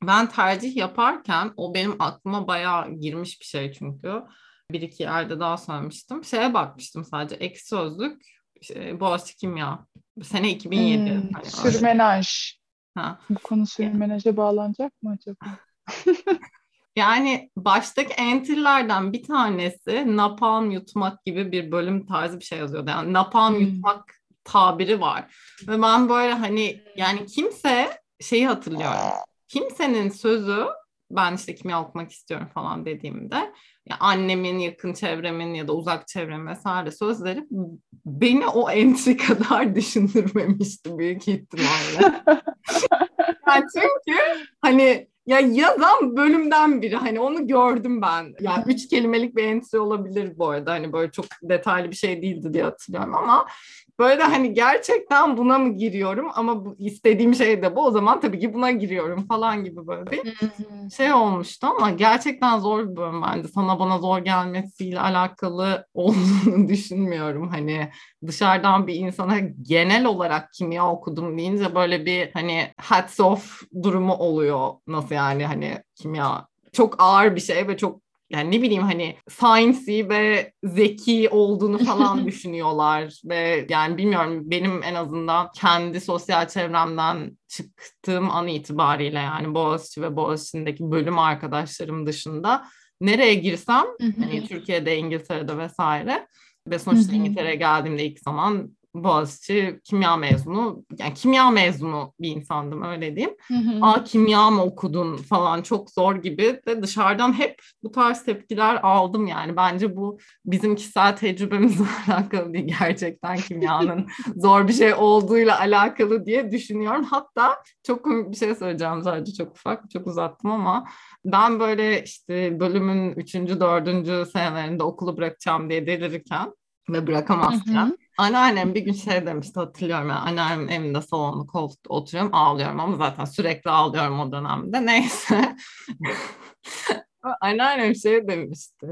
ben tercih yaparken o benim aklıma bayağı girmiş bir şey çünkü bir iki yerde daha söylemiştim. Şeye bakmıştım sadece ek sözlük şey, Boğaziçi Kimya. Sene 2007. Hmm, hani sürmenaj. Ha. Bu konu sürmenaja bağlanacak mı acaba? Yani baştaki enter'lerden bir tanesi napalm yutmak gibi bir bölüm tarzı bir şey yazıyordu. Yani napalm hmm. yutmak tabiri var. Ve ben böyle hani yani kimse şeyi hatırlıyorum. Kimsenin sözü ben işte kimya okumak istiyorum falan dediğimde ya annemin, yakın çevremin ya da uzak çevremin vesaire sözleri beni o entry kadar düşündürmemişti büyük ihtimalle. yani çünkü hani ya yazan bölümden biri hani onu gördüm ben. Yani üç kelimelik bir entry olabilir bu arada. Hani böyle çok detaylı bir şey değildi diye hatırlıyorum ama böyle hani gerçekten buna mı giriyorum ama bu, istediğim şey de bu o zaman tabii ki buna giriyorum falan gibi böyle bir şey olmuştu ama gerçekten zor bir bölüm bence. Sana bana zor gelmesiyle alakalı olduğunu düşünmüyorum. Hani dışarıdan bir insana genel olarak kimya okudum deyince böyle bir hani hats off durumu oluyor. Nasıl yani hani kimya çok ağır bir şey ve çok yani ne bileyim hani sciencey ve zeki olduğunu falan düşünüyorlar ve yani bilmiyorum benim en azından kendi sosyal çevremden çıktığım an itibariyle yani Boğaziçi ve Boğaziçi'ndeki bölüm arkadaşlarım dışında nereye girsem hani Türkiye'de, İngiltere'de vesaire ve sonuçta İngiltere'ye geldiğimde ilk zaman Boğaziçi kimya mezunu, yani kimya mezunu bir insandım öyle diyeyim. Hı hı. Aa kimya mı okudun falan çok zor gibi de dışarıdan hep bu tarz tepkiler aldım yani. Bence bu bizim kişisel tecrübemizle alakalı değil gerçekten kimyanın zor bir şey olduğuyla alakalı diye düşünüyorum. Hatta çok komik bir şey söyleyeceğim sadece çok ufak, çok uzattım ama ben böyle işte bölümün üçüncü, dördüncü senelerinde okulu bırakacağım diye delirirken ve bırakamazken Anneannem bir gün şey demişti hatırlıyorum yani anneannemin evinde salonda koltukta oturuyorum ağlıyorum ama zaten sürekli ağlıyorum o dönemde neyse. Anneannem şey demişti.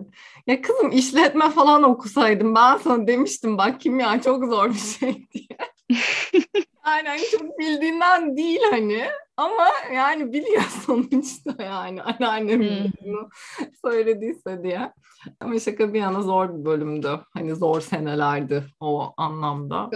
Ya kızım işletme falan okusaydım ben sana demiştim bak kimya çok zor bir şey diye. Aynen çok bildiğinden değil hani ama yani biliyor sonuçta yani anneannemin hmm. bunu söylediyse diye. Ama şaka bir yana zor bir bölümdü. Hani zor senelerdi o anlamda.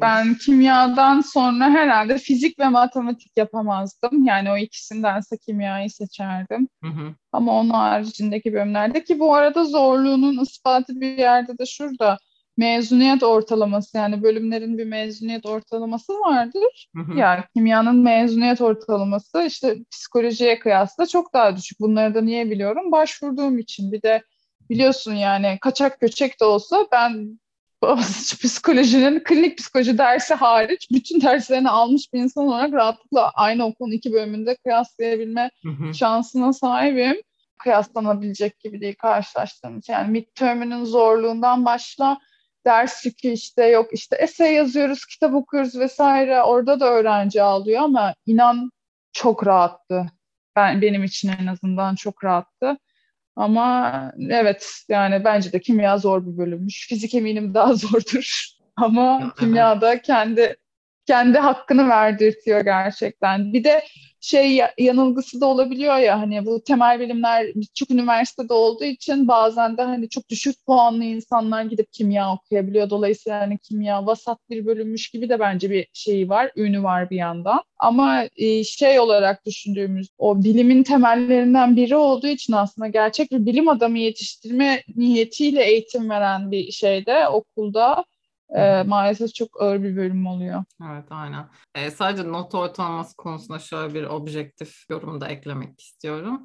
Ben kimyadan sonra herhalde fizik ve matematik yapamazdım. Yani o ikisindense kimyayı seçerdim. Hı hı. Ama onun haricindeki bölümlerde ki bu arada zorluğunun ispatı bir yerde de şurada mezuniyet ortalaması yani bölümlerin bir mezuniyet ortalaması vardır. Hı hı. Yani kimyanın mezuniyet ortalaması işte psikolojiye kıyasla çok daha düşük. Bunları da niye biliyorum? Başvurduğum için. Bir de biliyorsun yani kaçak göçek de olsa ben psikolojinin klinik psikoloji dersi hariç bütün derslerini almış bir insan olarak rahatlıkla aynı okulun iki bölümünde kıyaslayabilme hı hı. şansına sahibim. Kıyaslanabilecek gibi değil karşılaştığım Yani midterm'ünün zorluğundan başla ders yükü işte yok işte essay yazıyoruz, kitap okuyoruz vesaire. Orada da öğrenci alıyor ama inan çok rahattı. Ben benim için en azından çok rahattı. Ama evet yani bence de kimya zor bir bölümmüş. Fizik eminim daha zordur. Ama kimyada kendi kendi hakkını verdirtiyor gerçekten. Bir de şey yanılgısı da olabiliyor ya hani bu temel bilimler birçok üniversitede olduğu için bazen de hani çok düşük puanlı insanlar gidip kimya okuyabiliyor. Dolayısıyla hani kimya vasat bir bölünmüş gibi de bence bir şeyi var, ünü var bir yandan. Ama e, şey olarak düşündüğümüz o bilimin temellerinden biri olduğu için aslında gerçek bir bilim adamı yetiştirme niyetiyle eğitim veren bir şeyde okulda e, maalesef çok ağır bir bölüm oluyor. Evet aynen. E, sadece not ortalaması konusunda şöyle bir objektif yorum da eklemek istiyorum.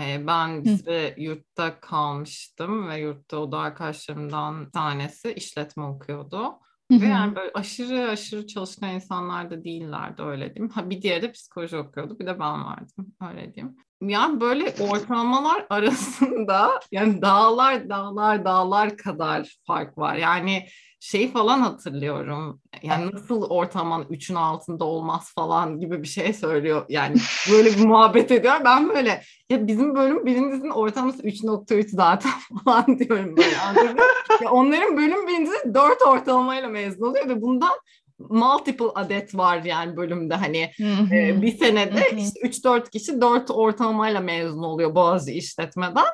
E, ben bir yurtta kalmıştım ve yurtta o da arkadaşlarımdan tanesi işletme okuyordu. Hı-hı. Ve yani böyle aşırı aşırı çalışkan insanlar da değillerdi öyle diyeyim. Ha, bir diğeri de psikoloji okuyordu bir de ben vardım öyle diyeyim. Yani böyle ortalamalar arasında yani dağlar dağlar dağlar kadar fark var. Yani şey falan hatırlıyorum. Yani nasıl ortalaman 3'ün altında olmaz falan gibi bir şey söylüyor. Yani böyle bir muhabbet ediyor. Ben böyle ya bizim bölüm birincinin ortalaması 3.3 zaten falan diyorum böyle. ya onların bölüm birincisi 4 ortalamayla mezun oluyor ve bundan multiple adet var yani bölümde hani e, bir senede işte 3-4 kişi 4 ortalamayla mezun oluyor Boğaziçi işletmeden.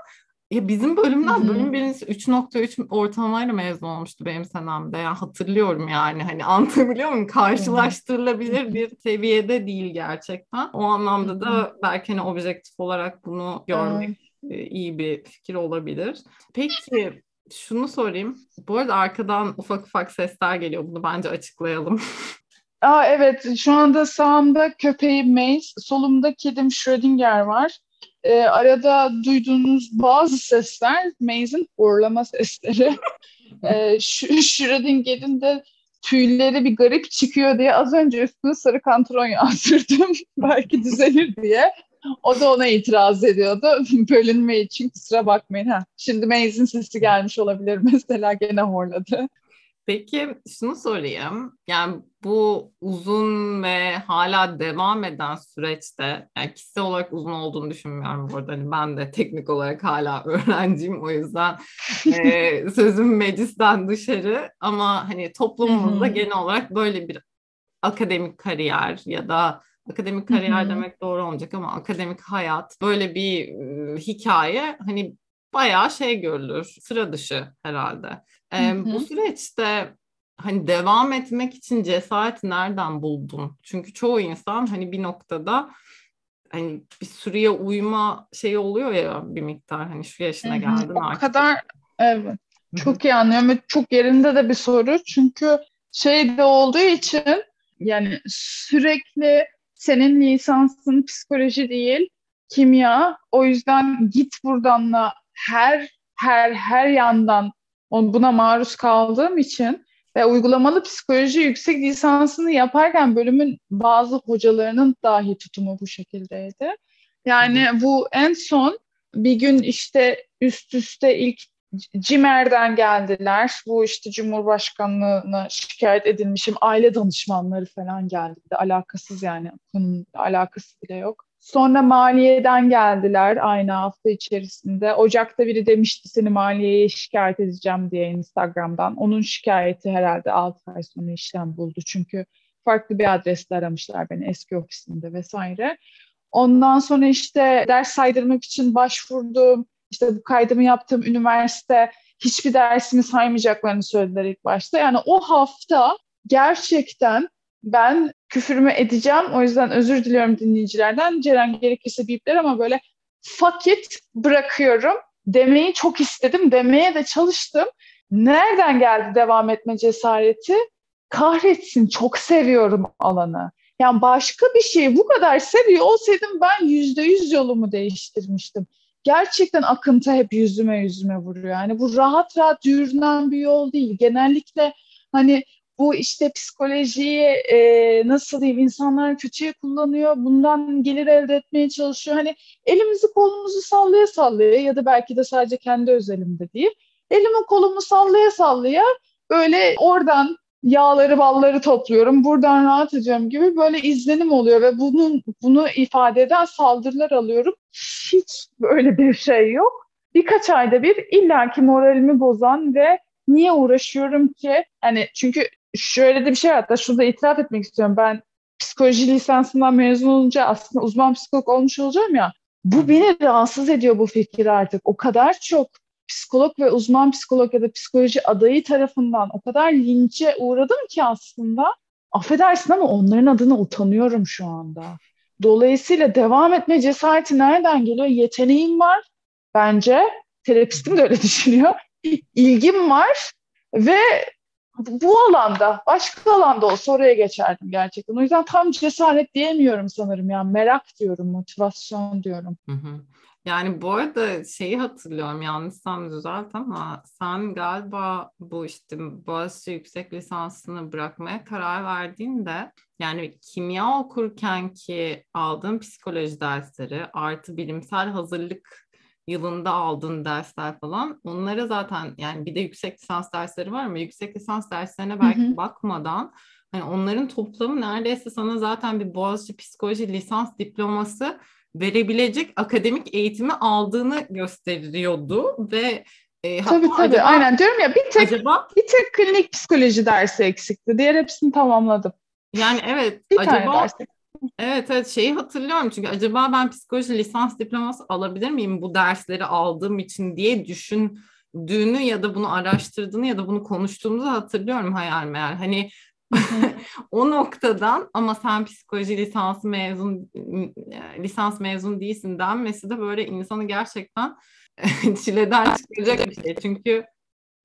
Ya bizim bölümden Hı-hı. bölüm birincisi 3.3 ortalamayla mezun olmuştu benim senemde. Ya hatırlıyorum yani hani anlatabiliyor muyum? Karşılaştırılabilir bir seviyede değil gerçekten. O anlamda da belki hani objektif olarak bunu görmek Hı-hı. iyi bir fikir olabilir. Peki şunu sorayım. Bu arada arkadan ufak ufak sesler geliyor. Bunu bence açıklayalım. Aa, evet şu anda sağımda köpeğim Mace, solumda kedim Schrödinger var e, arada duyduğunuz bazı sesler Maze'in horlama sesleri. e, Schrödinger'in de tüyleri bir garip çıkıyor diye az önce üstüne sarı kantron yazdırdım. Belki düzelir diye. O da ona itiraz ediyordu. Bölünme için kusura bakmayın. Ha. Şimdi Maze'in sesi gelmiş olabilir mesela gene horladı. Peki şunu sorayım. Yani bu uzun ve hala devam eden süreçte yani kişisel olarak uzun olduğunu düşünmüyorum bu arada. Hani ben de teknik olarak hala öğrenciyim o yüzden e, sözüm meclisten dışarı ama hani toplumumuzda genel olarak böyle bir akademik kariyer ya da akademik kariyer demek doğru olmayacak ama akademik hayat böyle bir e, hikaye hani bayağı şey görülür sıra dışı herhalde. E, bu süreçte hani devam etmek için cesaret nereden buldun? Çünkü çoğu insan hani bir noktada hani bir süreye uyma şeyi oluyor ya bir miktar hani şu yaşına geldin artık. O kadar evet. Çok iyi anlıyorum ve çok yerinde de bir soru. Çünkü şey de olduğu için yani sürekli senin lisansın psikoloji değil, kimya. O yüzden git buradanla her her her yandan buna maruz kaldığım için ve uygulamalı psikoloji yüksek lisansını yaparken bölümün bazı hocalarının dahi tutumu bu şekildeydi. Yani bu en son bir gün işte üst üste ilk CİMER'den geldiler. Bu işte Cumhurbaşkanlığına şikayet edilmişim. Aile danışmanları falan geldi. Alakasız yani. Bunun alakası bile yok. Sonra maliyeden geldiler aynı hafta içerisinde. Ocak'ta biri demişti seni maliyeye şikayet edeceğim diye Instagram'dan. Onun şikayeti herhalde 6 ay sonra işlem buldu. Çünkü farklı bir adreste aramışlar beni eski ofisinde vesaire. Ondan sonra işte ders saydırmak için başvurdum. İşte bu kaydımı yaptığım üniversite hiçbir dersimi saymayacaklarını söylediler ilk başta. Yani o hafta gerçekten ben küfürümü edeceğim. O yüzden özür diliyorum dinleyicilerden. Ceren gerekirse bipler ama böyle fuck it bırakıyorum demeyi çok istedim. Demeye de çalıştım. Nereden geldi devam etme cesareti? Kahretsin çok seviyorum alanı. Yani başka bir şeyi bu kadar seviyor olsaydım ben yüzde yüz yolumu değiştirmiştim. Gerçekten akıntı hep yüzüme yüzüme vuruyor. Yani bu rahat rahat yürünen bir yol değil. Genellikle hani bu işte psikolojiyi e, nasıl diyeyim insanlar kötüye kullanıyor. Bundan gelir elde etmeye çalışıyor. Hani elimizi kolumuzu sallaya sallaya ya da belki de sadece kendi özelimde değil. Elimi kolumu sallaya sallaya böyle oradan yağları balları topluyorum. Buradan rahat edeceğim gibi böyle izlenim oluyor ve bunun bunu ifade eden saldırılar alıyorum. Hiç böyle bir şey yok. Birkaç ayda bir illaki moralimi bozan ve niye uğraşıyorum ki? Hani çünkü şöyle de bir şey var. Hatta şurada itiraf etmek istiyorum. Ben psikoloji lisansından mezun olunca aslında uzman psikolog olmuş olacağım ya. Bu beni rahatsız ediyor bu fikir artık. O kadar çok psikolog ve uzman psikolog ya da psikoloji adayı tarafından o kadar linçe uğradım ki aslında affedersin ama onların adına utanıyorum şu anda. Dolayısıyla devam etme cesareti nereden geliyor? Yeteneğim var bence. Terapistim de öyle düşünüyor. İlgim var ve bu alanda, başka alanda olsa oraya geçerdim gerçekten. O yüzden tam cesaret diyemiyorum sanırım yani merak diyorum, motivasyon diyorum. Hı hı. Yani bu arada şeyi hatırlıyorum yanlışsam düzelt ama sen galiba bu işte Boğaziçi yüksek lisansını bırakmaya karar verdiğinde yani kimya okurken ki aldığın psikoloji dersleri artı bilimsel hazırlık yılında aldığın dersler falan onlara zaten yani bir de yüksek lisans dersleri var ama yüksek lisans derslerine belki hı hı. bakmadan hani onların toplamı neredeyse sana zaten bir Boğaziçi psikoloji lisans diploması verebilecek akademik eğitimi aldığını gösteriyordu ve e, tabii tabii acaba, aynen diyorum ya bir tek acaba, bir tek klinik psikoloji dersi eksikti. Diğer hepsini tamamladım. Yani evet bir acaba. Evet evet şeyi hatırlıyorum çünkü acaba ben psikoloji lisans diploması alabilir miyim bu dersleri aldığım için diye düşündüğünü ya da bunu araştırdığını ya da bunu konuştuğumuzu hatırlıyorum hayal meyal. Hani o noktadan ama sen psikoloji lisansı mezun lisans mezun değilsin denmesi de böyle insanı gerçekten çileden çıkaracak bir şey. Çünkü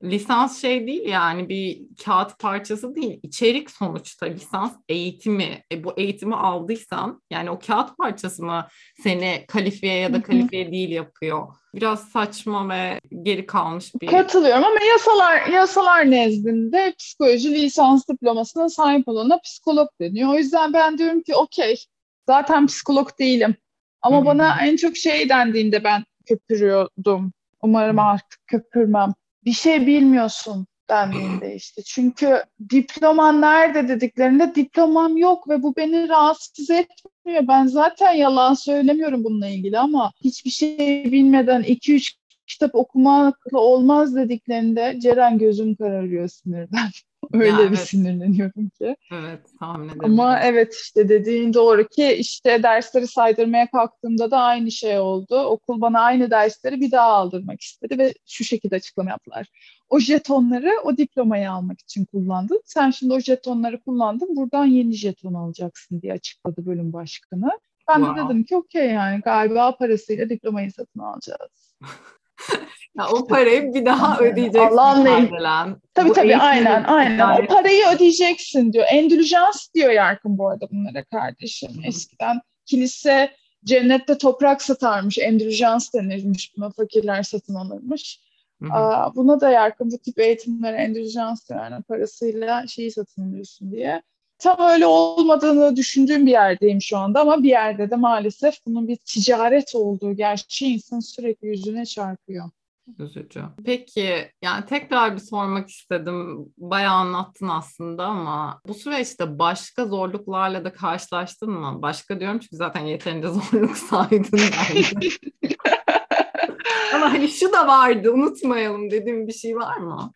lisans şey değil yani bir kağıt parçası değil. içerik sonuçta lisans eğitimi. E, bu eğitimi aldıysan yani o kağıt parçası mı seni kalifiye ya da kalifiye değil yapıyor? Biraz saçma ve geri kalmış bir... Katılıyorum ama yasalar yasalar nezdinde psikoloji lisans diplomasına sahip olana psikolog deniyor. O yüzden ben diyorum ki okey zaten psikolog değilim. Ama bana en çok şey dendiğinde ben köpürüyordum. Umarım artık köpürmem. Bir şey bilmiyorsun dendiğinde işte. Çünkü diploman nerede dediklerinde diplomam yok ve bu beni rahatsız etmiyor. Ben zaten yalan söylemiyorum bununla ilgili ama hiçbir şey bilmeden 2-3 kitap okumakla olmaz dediklerinde Ceren gözüm kararıyor sinirden. Öyle ya, bir evet. sinirleniyorum ki. Evet tahmin ederim. Ama evet işte dediğin doğru ki işte dersleri saydırmaya kalktığımda da aynı şey oldu. Okul bana aynı dersleri bir daha aldırmak istedi ve şu şekilde açıklama yaptılar. O jetonları o diplomayı almak için kullandın. Sen şimdi o jetonları kullandın buradan yeni jeton alacaksın diye açıkladı bölüm başkanı. Ben wow. de dedim ki okey yani galiba parasıyla diplomayı satın alacağız. ya o parayı bir daha ödeyeceksin. Allah'ın Tabii Bu tabii aynen aynen. O parayı ödeyeceksin diyor. Endülüjans diyor Yarkın bu arada bunlara kardeşim. Hı-hı. Eskiden kilise cennette toprak satarmış. Endülüjans denirmiş. Buna fakirler satın alırmış. Aa, buna da Yarkın bu tip eğitimlere endülüjans diyor. Yani parasıyla şeyi satın alıyorsun diye. Tam öyle olmadığını düşündüğüm bir yerdeyim şu anda ama bir yerde de maalesef bunun bir ticaret olduğu gerçeği insan sürekli yüzüne çarpıyor. Üzücü. Peki yani tekrar bir sormak istedim. Bayağı anlattın aslında ama bu süreçte başka zorluklarla da karşılaştın mı? Başka diyorum çünkü zaten yeterince zorluk saydın bence. ama hani şu da vardı unutmayalım dediğim bir şey var mı?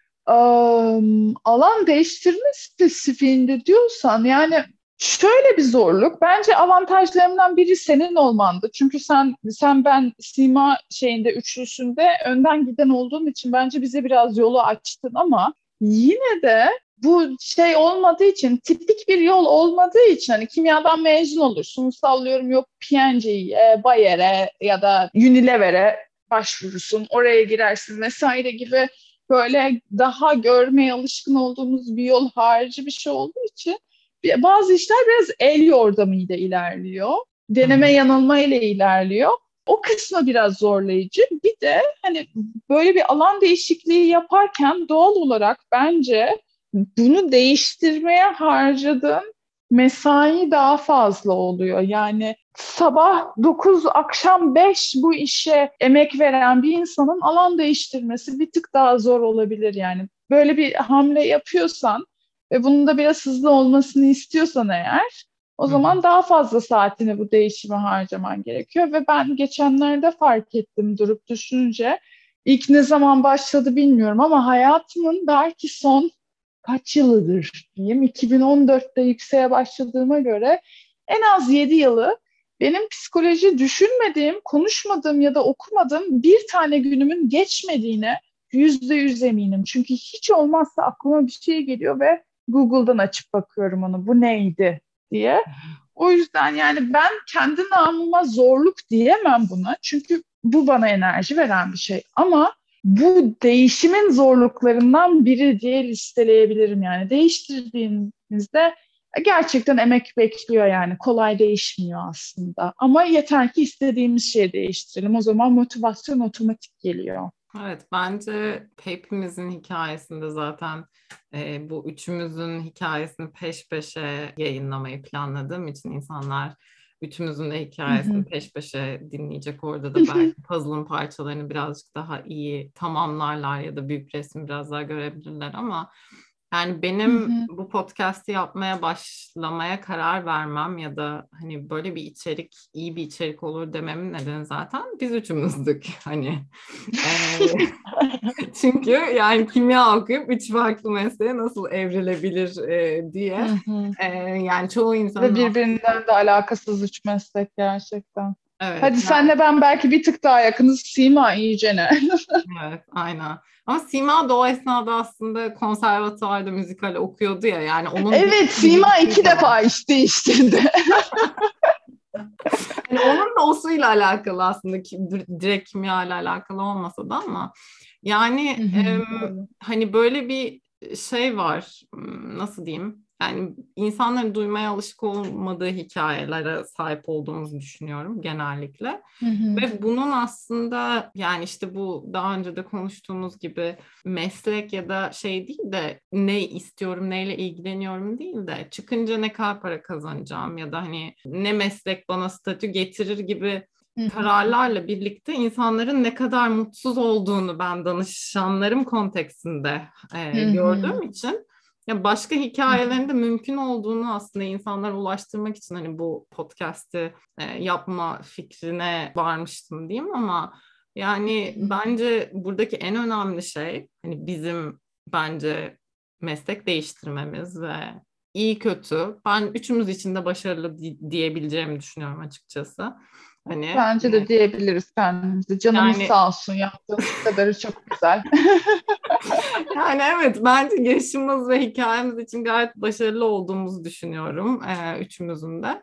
Alan değiştirme spesifiğinde diyorsan yani Şöyle bir zorluk. Bence avantajlarımdan biri senin olmandı. Çünkü sen sen ben Sima şeyinde üçlüsünde önden giden olduğum için bence bize biraz yolu açtın ama yine de bu şey olmadığı için tipik bir yol olmadığı için hani kimyadan mezun olursun sallıyorum yok P&G'ye, Bayer'e ya da Unilever'e başvurursun oraya girersin vesaire gibi böyle daha görmeye alışkın olduğumuz bir yol harici bir şey olduğu için bazı işler biraz el yordamıyla ilerliyor. Deneme yanılma ile ilerliyor. O kısmı biraz zorlayıcı. Bir de hani böyle bir alan değişikliği yaparken doğal olarak bence bunu değiştirmeye harcadığın mesai daha fazla oluyor. Yani sabah 9 akşam 5 bu işe emek veren bir insanın alan değiştirmesi bir tık daha zor olabilir yani. Böyle bir hamle yapıyorsan ve bunun da biraz hızlı olmasını istiyorsan eğer o zaman daha fazla saatini bu değişime harcaman gerekiyor ve ben geçenlerde fark ettim durup düşününce ilk ne zaman başladı bilmiyorum ama hayatımın belki son kaç yılıdır diyeyim 2014'te yükseğe başladığıma göre en az 7 yılı benim psikoloji düşünmediğim, konuşmadığım ya da okumadığım bir tane günümün geçmediğine yüzde yüz eminim. Çünkü hiç olmazsa aklıma bir şey geliyor ve Google'dan açıp bakıyorum onu bu neydi diye. O yüzden yani ben kendi namıma zorluk diyemem buna. Çünkü bu bana enerji veren bir şey. Ama bu değişimin zorluklarından biri diye listeleyebilirim yani. Değiştirdiğinizde gerçekten emek bekliyor yani. Kolay değişmiyor aslında. Ama yeter ki istediğimiz şeyi değiştirelim. O zaman motivasyon otomatik geliyor. Evet bence hepimizin hikayesinde zaten e, bu üçümüzün hikayesini peş peşe yayınlamayı planladığım için insanlar üçümüzün de hikayesini hı hı. peş peşe dinleyecek. Orada da belki puzzle'ın parçalarını birazcık daha iyi tamamlarlar ya da büyük resmi biraz daha görebilirler ama yani benim hı hı. bu podcast'i yapmaya başlamaya karar vermem ya da hani böyle bir içerik iyi bir içerik olur dememin nedeni zaten biz üçümüzdük hani. çünkü yani kimya okuyup üç farklı mesleğe nasıl evrilebilir e, diye. E, yani çoğu insan... Ve birbirinden de alakasız üç meslek gerçekten. Evet, Hadi yani... senle ben belki bir tık daha yakınız. Sima iyice ne? evet, aynen. Ama Sima da o esnada aslında konservatuvarda müzikal okuyordu ya yani onun Evet Sima iki defa var. iş değiştirdi. yani onun da osuyla alakalı aslında ki direkt kimya ile alakalı olmasa da ama yani e, hani böyle bir şey var nasıl diyeyim yani insanların duymaya alışık olmadığı hikayelere sahip olduğumuzu düşünüyorum genellikle. Hı hı. Ve bunun aslında yani işte bu daha önce de konuştuğumuz gibi meslek ya da şey değil de ne istiyorum, neyle ilgileniyorum değil de çıkınca ne kadar para kazanacağım ya da hani ne meslek bana statü getirir gibi kararlarla birlikte insanların ne kadar mutsuz olduğunu ben danışanlarım konteksinde e, gördüğüm için ya başka hikayelerin de mümkün olduğunu aslında insanlara ulaştırmak için hani bu podcast'i e, yapma fikrine varmıştım diyeyim ama yani bence buradaki en önemli şey hani bizim bence meslek değiştirmemiz ve iyi kötü ben üçümüz için de başarılı diyebileceğimi düşünüyorum açıkçası. Hani Bence de e, diyebiliriz kendimize. Canımız yani, sağ olsun yaptığımız kadarı çok güzel. yani evet bence yaşımız ve hikayemiz için gayet başarılı olduğumuzu düşünüyorum e, üçümüzün de.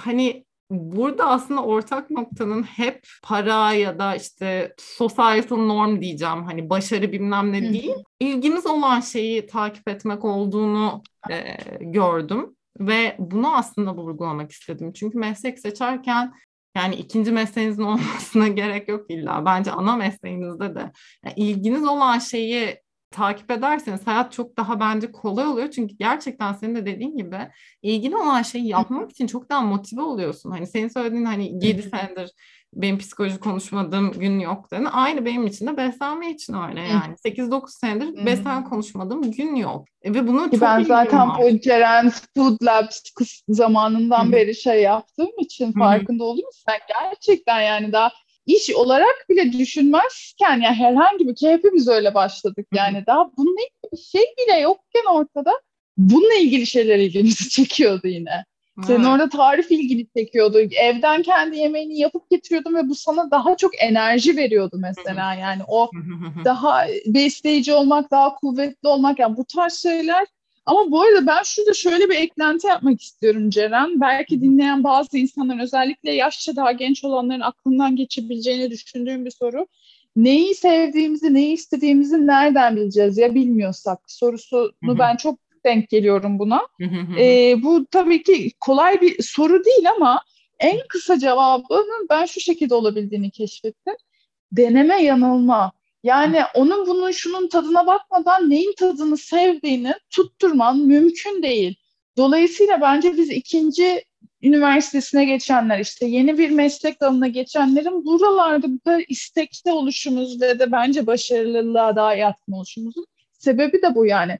Hani burada aslında ortak noktanın hep para ya da işte societal norm diyeceğim hani başarı bilmem ne değil. ilgimiz olan şeyi takip etmek olduğunu e, gördüm ve bunu aslında vurgulamak istedim. Çünkü meslek seçerken yani ikinci mesleğinizin olmasına gerek yok illa. Bence ana mesleğinizde de yani ilginiz olan şeyi takip ederseniz hayat çok daha bence kolay oluyor. Çünkü gerçekten senin de dediğin gibi ilgili olan şeyi yapmak için çok daha motive oluyorsun. Hani senin söylediğin hani 7 senedir benim psikoloji konuşmadığım gün yok dedi. Aynı benim için de beslenme için öyle yani. 8-9 senedir beslenme konuşmadığım gün yok. E, ve bunu çok Ben zaten bu Ceren Food Labs zamanından Hı-hı. beri şey yaptığım için Hı-hı. farkında oldum. Sen gerçekten yani daha iş olarak bile düşünmezken yani herhangi bir ki hepimiz öyle başladık yani Hı-hı. daha bununla ilgili bir şey bile yokken ortada bununla ilgili şeyler ilgimizi çekiyordu yine. Senin orada tarif ilgini çekiyordu. Evden kendi yemeğini yapıp getiriyordun ve bu sana daha çok enerji veriyordu mesela. Yani o daha besleyici olmak, daha kuvvetli olmak yani bu tarz şeyler. Ama bu arada ben şurada şöyle bir eklenti yapmak istiyorum Ceren. Belki dinleyen bazı insanların özellikle yaşça daha genç olanların aklından geçebileceğini düşündüğüm bir soru. Neyi sevdiğimizi, neyi istediğimizi nereden bileceğiz ya bilmiyorsak sorusunu ben çok denk geliyorum buna. e, bu tabii ki kolay bir soru değil ama en kısa cevabının ben şu şekilde olabildiğini keşfettim. Deneme yanılma. Yani onun bunun şunun tadına bakmadan neyin tadını sevdiğini tutturman mümkün değil. Dolayısıyla bence biz ikinci üniversitesine geçenler işte yeni bir meslek dalına geçenlerin buralarda bu kadar istekli oluşumuz ve de bence başarılılığa daha yatkın oluşumuzun sebebi de bu yani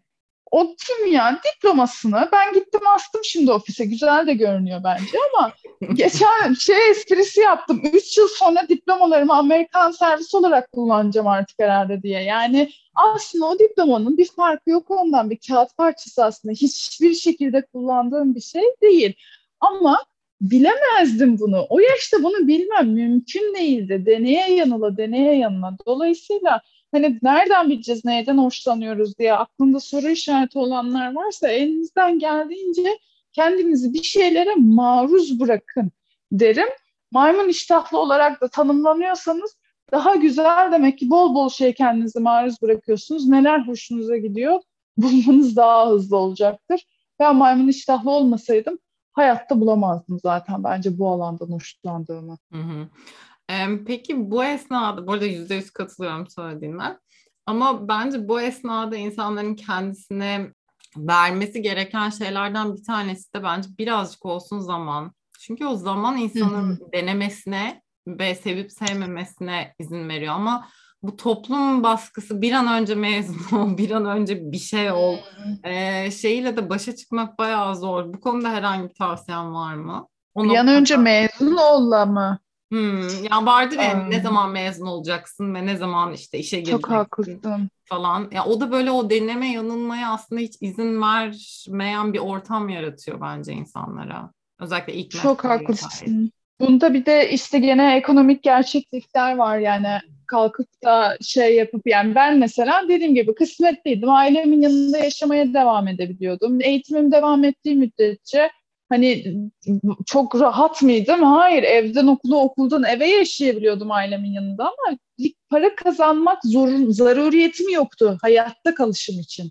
o kimya diplomasını ben gittim astım şimdi ofise. Güzel de görünüyor bence ama geçen şey esprisi yaptım. Üç yıl sonra diplomalarımı Amerikan servis olarak kullanacağım artık herhalde diye. Yani aslında o diplomanın bir farkı yok ondan. Bir kağıt parçası aslında. Hiçbir şekilde kullandığım bir şey değil. Ama bilemezdim bunu. O yaşta bunu bilmem mümkün değildi. Deneye yanıla, deneye yanıla. Dolayısıyla hani nereden bileceğiz neyden hoşlanıyoruz diye aklında soru işareti olanlar varsa elinizden geldiğince kendinizi bir şeylere maruz bırakın derim. Maymun iştahlı olarak da tanımlanıyorsanız daha güzel demek ki bol bol şey kendinizi maruz bırakıyorsunuz. Neler hoşunuza gidiyor bulmanız daha hızlı olacaktır. Ben maymun iştahlı olmasaydım hayatta bulamazdım zaten bence bu alandan hoşlandığımı. Hı hı. Peki bu esnada, burada yüzde yüz katılıyorum söylediğine. Ama bence bu esnada insanların kendisine vermesi gereken şeylerden bir tanesi de bence birazcık olsun zaman. Çünkü o zaman insanın Hı-hı. denemesine ve sevip sevmemesine izin veriyor. Ama bu toplum baskısı bir an önce mezun ol, bir an önce bir şey ol e, şeyiyle de başa çıkmak bayağı zor. Bu konuda herhangi bir tavsiyen var mı? O bir an önce mezun ol mı? Hmm, yani vardır ya um, ne zaman mezun olacaksın ve ne zaman işte işe gireceksin çok haklısın. falan. Ya o da böyle o deneme yanılmaya aslında hiç izin vermeyen bir ortam yaratıyor bence insanlara. Özellikle ilk Çok haklısın. Bunda bir de işte gene ekonomik gerçeklikler var yani kalkıp da şey yapıp yani ben mesela dediğim gibi kısmetliydim. Ailemin yanında yaşamaya devam edebiliyordum. Eğitimim devam ettiği müddetçe hani çok rahat mıydım? Hayır, evden okula, okuldan eve yaşayabiliyordum ailemin yanında ama para kazanmak zorun, zaruriyetim yoktu hayatta kalışım için.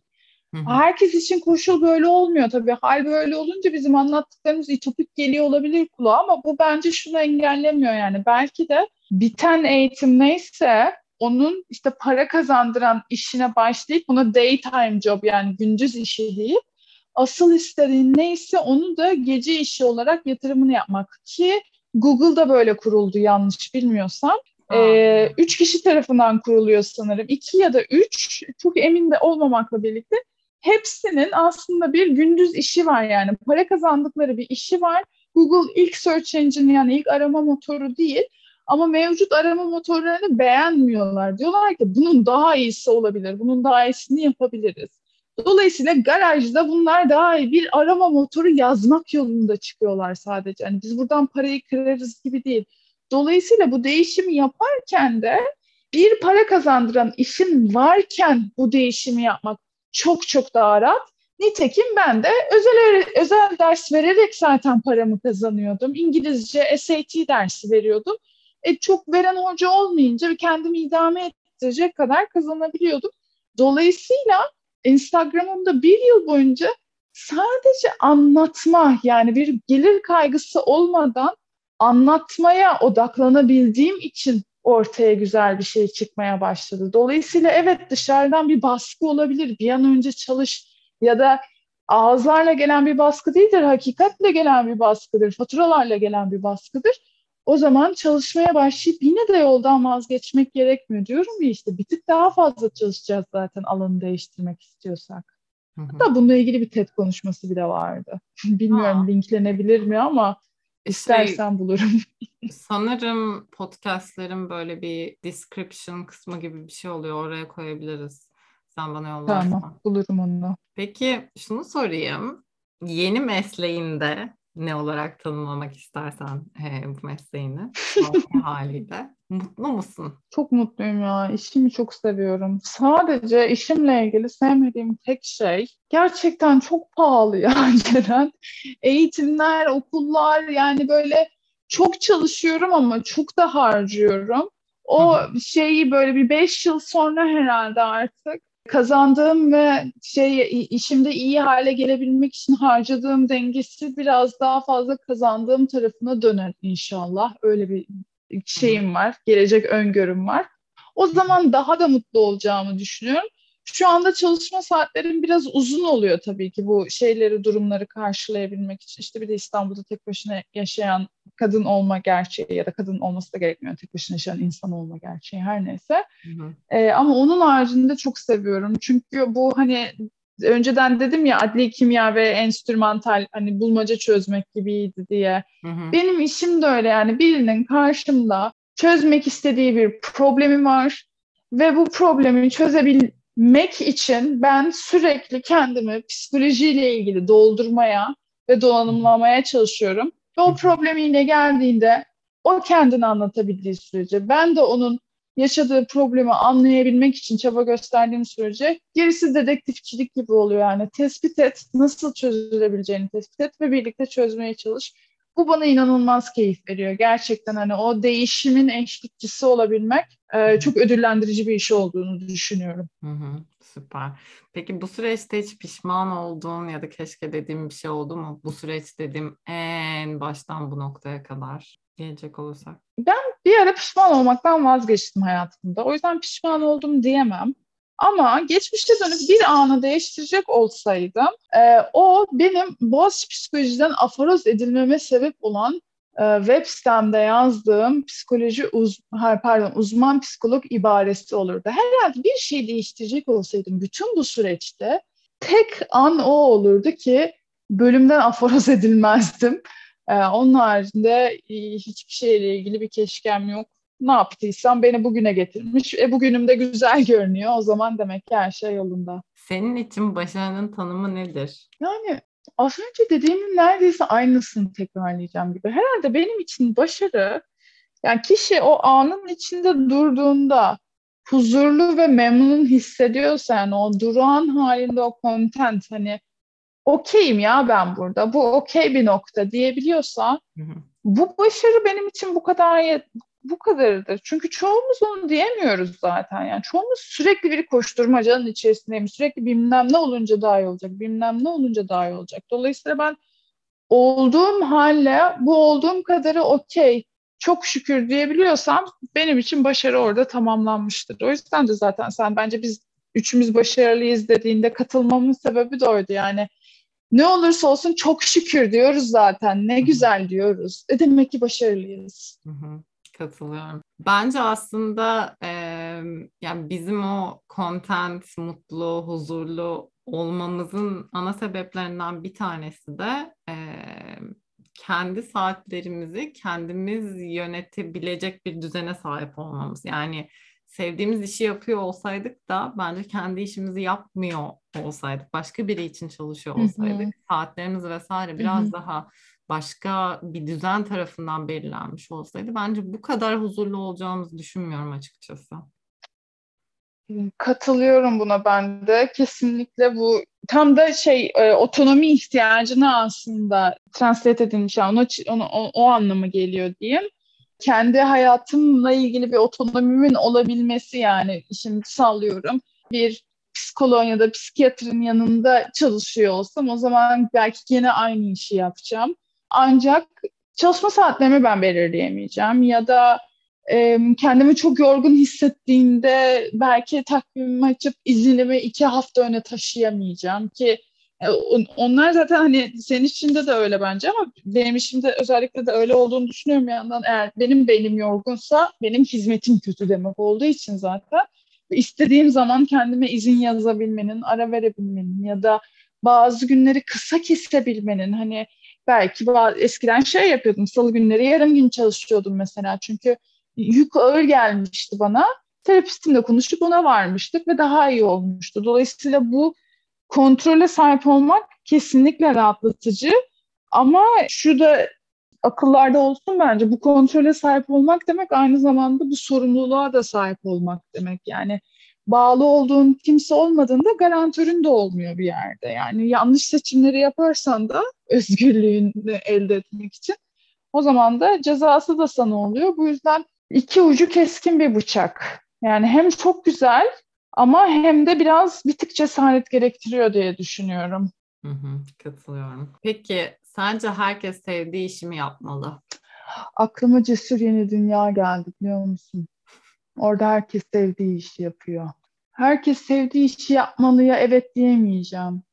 Herkes için koşul böyle olmuyor tabii. Hal böyle olunca bizim anlattıklarımız itopik geliyor olabilir kulağa ama bu bence şunu engellemiyor yani. Belki de biten eğitim neyse onun işte para kazandıran işine başlayıp buna daytime job yani gündüz işi deyip asıl istediğin neyse onu da gece işi olarak yatırımını yapmak ki Google'da böyle kuruldu yanlış bilmiyorsam. Ee, üç kişi tarafından kuruluyor sanırım. İki ya da üç çok emin de olmamakla birlikte hepsinin aslında bir gündüz işi var yani. Para kazandıkları bir işi var. Google ilk search engine yani ilk arama motoru değil. Ama mevcut arama motorlarını beğenmiyorlar. Diyorlar ki bunun daha iyisi olabilir. Bunun daha iyisini yapabiliriz. Dolayısıyla garajda bunlar daha iyi bir arama motoru yazmak yolunda çıkıyorlar sadece. Yani biz buradan parayı kırarız gibi değil. Dolayısıyla bu değişimi yaparken de bir para kazandıran işin varken bu değişimi yapmak çok çok daha rahat. Nitekim ben de özel özel ders vererek zaten paramı kazanıyordum. İngilizce SAT dersi veriyordum. E, çok veren hoca olmayınca kendimi idame ettirecek kadar kazanabiliyordum. Dolayısıyla Instagram'ımda bir yıl boyunca sadece anlatma yani bir gelir kaygısı olmadan anlatmaya odaklanabildiğim için ortaya güzel bir şey çıkmaya başladı. Dolayısıyla evet dışarıdan bir baskı olabilir. Bir an önce çalış ya da ağızlarla gelen bir baskı değildir. Hakikatle gelen bir baskıdır. Faturalarla gelen bir baskıdır. O zaman çalışmaya başlayıp yine de yoldan vazgeçmek gerekmiyor. Diyorum ya işte bir tık daha fazla çalışacağız zaten alanı değiştirmek istiyorsak. Hı hı. Hatta bununla ilgili bir TED konuşması bile vardı. Bilmiyorum Aa. linklenebilir mi ama İstersen şey, bulurum. sanırım podcastlerin böyle bir description kısmı gibi bir şey oluyor. Oraya koyabiliriz. Sen bana yollarsan. Tamam, bulurum onu. Peki şunu sorayım. Yeni mesleğinde ne olarak tanımlamak istersen e, bu mesleğini haliyle. Mutlu musun? Çok mutluyum ya. İşimi çok seviyorum. Sadece işimle ilgili sevmediğim tek şey gerçekten çok pahalı ya Ceren. Eğitimler, okullar yani böyle çok çalışıyorum ama çok da harcıyorum. O şeyi böyle bir beş yıl sonra herhalde artık kazandığım ve şey işimde iyi hale gelebilmek için harcadığım dengesi biraz daha fazla kazandığım tarafına döner inşallah. Öyle bir şeyim var, gelecek öngörüm var. O zaman daha da mutlu olacağımı düşünüyorum. Şu anda çalışma saatlerim biraz uzun oluyor tabii ki bu şeyleri, durumları karşılayabilmek için. İşte bir de İstanbul'da tek başına yaşayan kadın olma gerçeği ya da kadın olması da gerekmiyor. Tek başına yaşayan insan olma gerçeği her neyse. Hı hı. Ee, ama onun haricinde çok seviyorum. Çünkü bu hani önceden dedim ya adli kimya ve enstrümantal hani bulmaca çözmek gibiydi diye. Hı hı. Benim işim de öyle yani birinin karşımda çözmek istediği bir problemi var ve bu problemi çözebilmek için ben sürekli kendimi psikolojiyle ilgili doldurmaya ve donanımlamaya çalışıyorum. Ve o problemiyle geldiğinde o kendini anlatabildiği sürece ben de onun yaşadığı problemi anlayabilmek için çaba gösterdiğim sürece gerisi dedektifçilik gibi oluyor yani. Tespit et, nasıl çözülebileceğini tespit et ve birlikte çözmeye çalış. Bu bana inanılmaz keyif veriyor. Gerçekten hani o değişimin eşlikçisi olabilmek e, çok ödüllendirici bir iş olduğunu düşünüyorum. Hı hı, süper. Peki bu süreçte hiç pişman olduğun ya da keşke dediğim bir şey oldu mu? Bu süreç dediğim en baştan bu noktaya kadar gelecek olursak. Ben bir ara pişman olmaktan vazgeçtim hayatımda. O yüzden pişman oldum diyemem. Ama geçmişte dönüp bir anı değiştirecek olsaydım e, o benim Boğaziçi Psikoloji'den aforoz edilmeme sebep olan web sitemde yazdığım psikoloji uz pardon uzman psikolog ibaresi olurdu. Herhalde bir şey değiştirecek olsaydım bütün bu süreçte tek an o olurdu ki bölümden aforoz edilmezdim. Ee, onun haricinde e, hiçbir şeyle ilgili bir keşkem yok. Ne yaptıysam beni bugüne getirmiş. E bugünüm de güzel görünüyor. O zaman demek ki her şey yolunda. Senin için başarının tanımı nedir? Yani az önce dediğimin neredeyse aynısını tekrarlayacağım gibi. Herhalde benim için başarı yani kişi o anın içinde durduğunda huzurlu ve memnun hissediyorsa yani o durağan halinde o content hani okeyim ya ben burada. Bu okey bir nokta diyebiliyorsa hı hı. bu başarı benim için bu kadar bu kadarıdır. Çünkü çoğumuz onu diyemiyoruz zaten. Yani çoğumuz sürekli bir koşturmacanın içerisindeyim. Sürekli bilmem ne olunca daha iyi olacak, bilmem ne olunca daha iyi olacak. Dolayısıyla ben olduğum halle bu olduğum kadarı okey, çok şükür diyebiliyorsam benim için başarı orada tamamlanmıştır. O yüzden de zaten sen bence biz üçümüz başarılıyız dediğinde katılmamın sebebi de oydu. Yani ne olursa olsun çok şükür diyoruz zaten. Ne güzel diyoruz. E demek ki başarılıyız. Hı hı. Katılıyorum. Bence aslında e, yani bizim o content, mutlu, huzurlu olmamızın ana sebeplerinden bir tanesi de e, kendi saatlerimizi kendimiz yönetebilecek bir düzene sahip olmamız. Yani sevdiğimiz işi yapıyor olsaydık da bence kendi işimizi yapmıyor olsaydık, başka biri için çalışıyor olsaydık, Hı-hı. saatlerimiz vesaire biraz Hı-hı. daha başka bir düzen tarafından belirlenmiş olsaydı bence bu kadar huzurlu olacağımızı düşünmüyorum açıkçası. Katılıyorum buna ben de. Kesinlikle bu tam da şey e, otonomi ihtiyacını aslında translate edilmiş. Yani onu, o, o anlamı geliyor diyeyim. Kendi hayatımla ilgili bir otonomimin olabilmesi yani şimdi sallıyorum. Bir psikoloğun ya da psikiyatrin yanında çalışıyor olsam o zaman belki yine aynı işi yapacağım. Ancak çalışma saatlerimi ben belirleyemeyeceğim ya da e, kendimi çok yorgun hissettiğimde belki takvimimi açıp iznimi iki hafta öne taşıyamayacağım ki e, onlar zaten hani senin içinde de öyle bence ama benim işimde özellikle de öyle olduğunu düşünüyorum yandan. Eğer benim beynim yorgunsa benim hizmetim kötü demek olduğu için zaten istediğim zaman kendime izin yazabilmenin, ara verebilmenin ya da bazı günleri kısa kesebilmenin hani belki eskiden şey yapıyordum salı günleri yarım gün çalışıyordum mesela çünkü yük ağır gelmişti bana. Terapistimle konuşup ona varmıştık ve daha iyi olmuştu. Dolayısıyla bu kontrole sahip olmak kesinlikle rahatlatıcı. Ama şu da akıllarda olsun bence bu kontrole sahip olmak demek aynı zamanda bu sorumluluğa da sahip olmak demek. Yani bağlı olduğun kimse olmadığında garantörün de olmuyor bir yerde. Yani yanlış seçimleri yaparsan da özgürlüğünü elde etmek için o zaman da cezası da sana oluyor. Bu yüzden iki ucu keskin bir bıçak. Yani hem çok güzel ama hem de biraz bir tık cesaret gerektiriyor diye düşünüyorum. Hı hı, katılıyorum. Peki sence herkes sevdiği işi mi yapmalı? Aklıma cesur yeni dünya geldi biliyor musun? Orada herkes sevdiği işi yapıyor. Herkes sevdiği işi yapmalıya evet diyemeyeceğim.